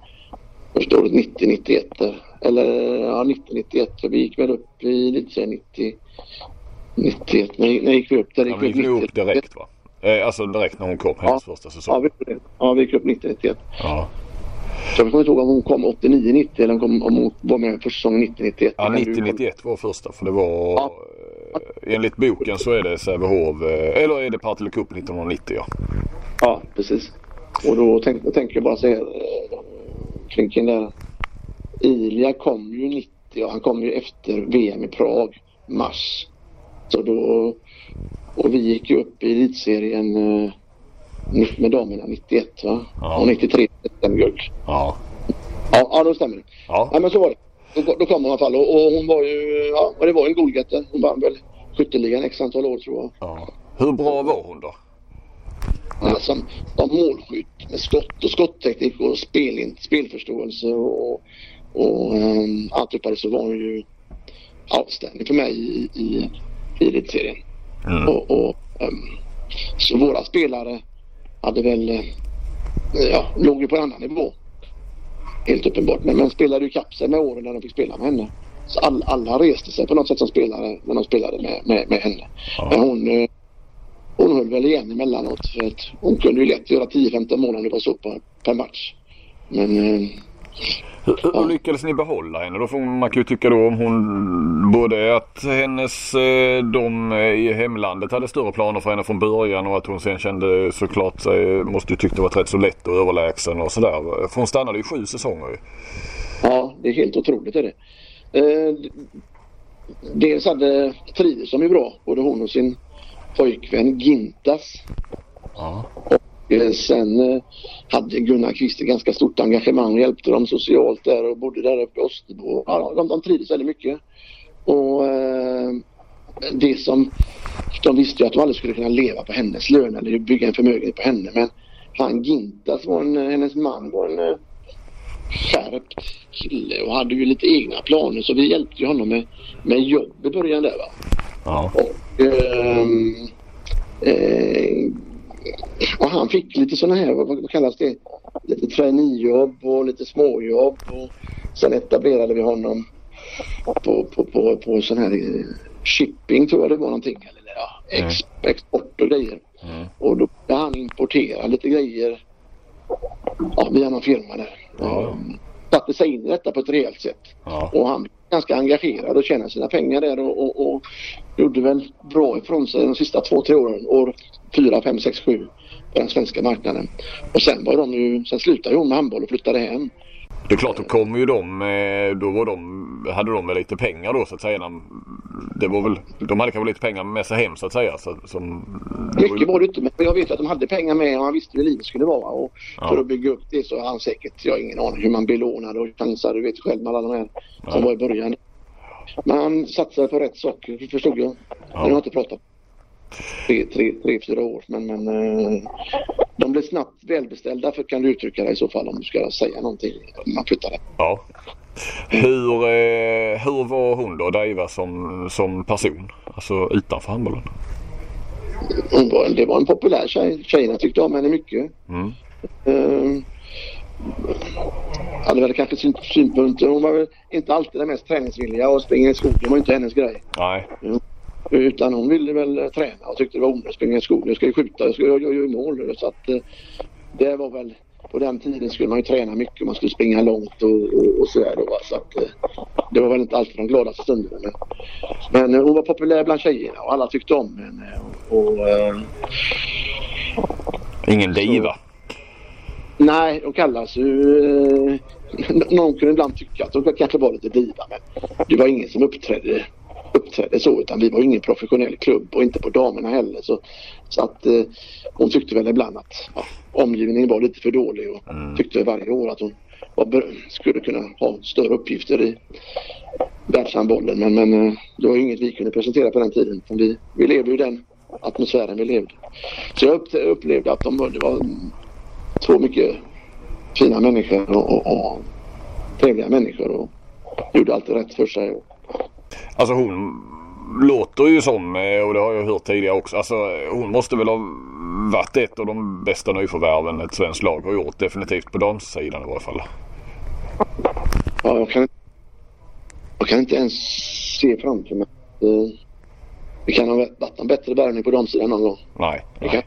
första året 90-91. där. Eller ja, 90-91. För vi gick väl upp i lite 90 91. När, när gick vi upp? Där Ja, gick men vi flög upp 90. direkt va? Eh, alltså direkt när hon kom, hennes första Ja, säsong. vi, gjorde det. ja, vi gick upp 90-91. Ja. Så jag kommer inte ihåg om hon kom 89-90 eller om hon, kom, om hon var med för säsongen 90-91. Ja, Det kan du- 90-91 var första för det var Ja. eh, enligt boken så är det Sävehof eh, eller är det Partille Cup 1990 ja. Ja, precis. Och då tänk, då tänker jag bara säga Klinken där. Ilja kom ju 90 och han kom ju efter VM i Prag, mars. Så då, och vi gick ju upp i elitserien eh, med damerna 91 va? Ja. Och 93 stämmer guld. Ja. Ja, ja, då stämmer det. Ja. Ja men så var det. Då, då kom hon i alla fall och, och hon var ju, ja och det var en golgätte. Hon vann väl skytteligan x antal år tror jag. ja. Hur bra var hon då? Ja. Som var målskytt med skott och skotteknik och spel, spelförståelse och, och um, alltihopa så var hon ju outstanding för mig i, i, i elitserien. Mm. Och, och, ehm, så våra spelare hade väl, eh, ja, låg ju på en annan nivå. Helt uppenbart. Men man spelade ju kapp sig med åren när de fick spela med henne. Så all, alla reste sig på något sätt som spelare när de spelade med, med, med henne. Ja. Men hon, eh, hon höll väl igen emellanåt. För att hon kunde ju lätt göra 10-15 mål om det var så per match. Men eh, Hur, hur lyckades ni behålla henne då? För man kan ju tycka då om hon både att hennes, eh, de eh, i hemlandet hade större planer för henne från början och att hon sen kände såklart sig, måste ju tyckt det var rätt så lätt och överlägsen och sådär. För hon stannade i sju säsonger ju. Ja, det är helt otroligt är det. Eh, dels hade Friedrichsson ju bra, både hon och sin pojkvän Gintas. Ja. Eh, sen eh, hade Gunnar Kvist ett ganska stort engagemang och hjälpte dem socialt där och bodde där uppe i Österbo. Ja, de, de trivdes väldigt mycket. Och eh, det som de visste ju att de aldrig skulle kunna leva på hennes lön eller bygga en förmögenhet på henne. Men han Gintas var en, hennes man var en skärpt kille och hade ju lite egna planer så vi hjälpte ju honom med, med jobb i början där va. Ja. Och, ehm, eh, och han fick lite sådana här, vad, vad kallas det? Lite traineejobb och lite småjobb. Och sen etablerade vi honom på, på, på, på sån här eh, shipping tror jag det var någonting. Eller ja, ex, export och grejer. Mm. Och då började han importera lite grejer ja, via någon firma där. Ja. Och satte sig in i detta på ett rejält sätt. Ja. Och han blev ganska engagerad och tjänade sina pengar där och, och, och gjorde väl bra ifrån sig de sista två, tre åren. År fyra, fem, sex, sju på den svenska marknaden. Och sen var de ju, sen slutade hon med handboll och flyttade hem. Det är klart, då kom ju de, eh, då var de, hade de väl lite pengar då så att säga. Det var väl, de hade kanske lite pengar med sig hem så att säga. Så, som, det var ju- Mycket var det inte men jag vet att de hade pengar med och han visste hur livet skulle vara. Och Ja. för att bygga upp det så har han säkert, jag har ingen aning hur man belånade och chansade. Du vet själv med alla de här som var i början. Men han satsade på rätt saker förstod jag. Jag har inte pratat tre, tre, tre, fyra år. Men, men eh, de blev snabbt välbeställda för kan du uttrycka det i så fall om du ska säga någonting. när Man flyttade. Ja. Hur, eh, hur var hon då, Daiva, som, som person? Alltså utanför handbollen? Hon var, det var en populär tjej. Tjejerna tyckte om henne mycket. Mm. Eh, hade väl kanske syn, synpunkter. Hon var väl inte alltid den mest träningsvilliga och springa i skogen var inte hennes grej. Nej. Utan hon ville väl eh, träna och tyckte det var onödigt att springa i skogen. Jag ska ju skjuta, jag ska jag mål. Så att eh, det var väl på den tiden skulle man ju träna mycket. Man skulle springa långt och, och, och sådär då. Så att eh, det var väl inte alltid de gladaste stunderna. Men, men hon var populär bland tjejerna och alla tyckte om henne. Och, och, Ingen diva? Nej, de kallas ju... Eh, någon kunde ibland tycka att de kanske var lite diva men det var ingen som uppträdde uppträdde så utan vi var ingen professionell klubb och inte på damerna heller. Så, så att eh, hon tyckte väl ibland att ja, omgivningen var lite för dålig och Mm. tyckte varje år att hon var, skulle kunna ha större uppgifter i världshandbollen. Men, men eh, det var ju inget vi kunde presentera på den tiden. Vi, vi levde ju den atmosfären vi levde. Så jag upp, upplevde att de det var två mycket fina människor och, och, och trevliga människor och gjorde alltid rätt för sig. Alltså hon låter ju som, eh, och det har jag hört tidigare också, alltså hon måste väl ha varit ett av de bästa nyförvärven ett svenskt lag har gjort. Definitivt på damsidan i varje fall. Ja, jag, kan, jag kan inte ens se framför mig eh, det kan ha varit en bättre värvning på damsidan någon gång. Nej, nej,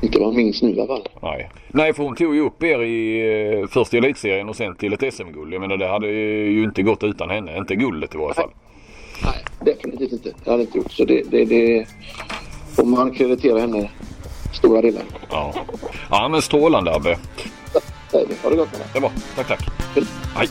inte vad jag minns nu i alla fall. nej. Nej, för hon tog ju upp er i, eh, först i elitserien och sen till ett SM-guld. Jag menar det hade ju inte gått utan henne. Inte guldet i varje fall. Nej, definitivt inte. Det hade inte gjort. Så det, det, det får man kreditera henne stora delar. Ja, ja men strålande Abbe. Ha det gott med det. Det var. Tack, tack. Hej.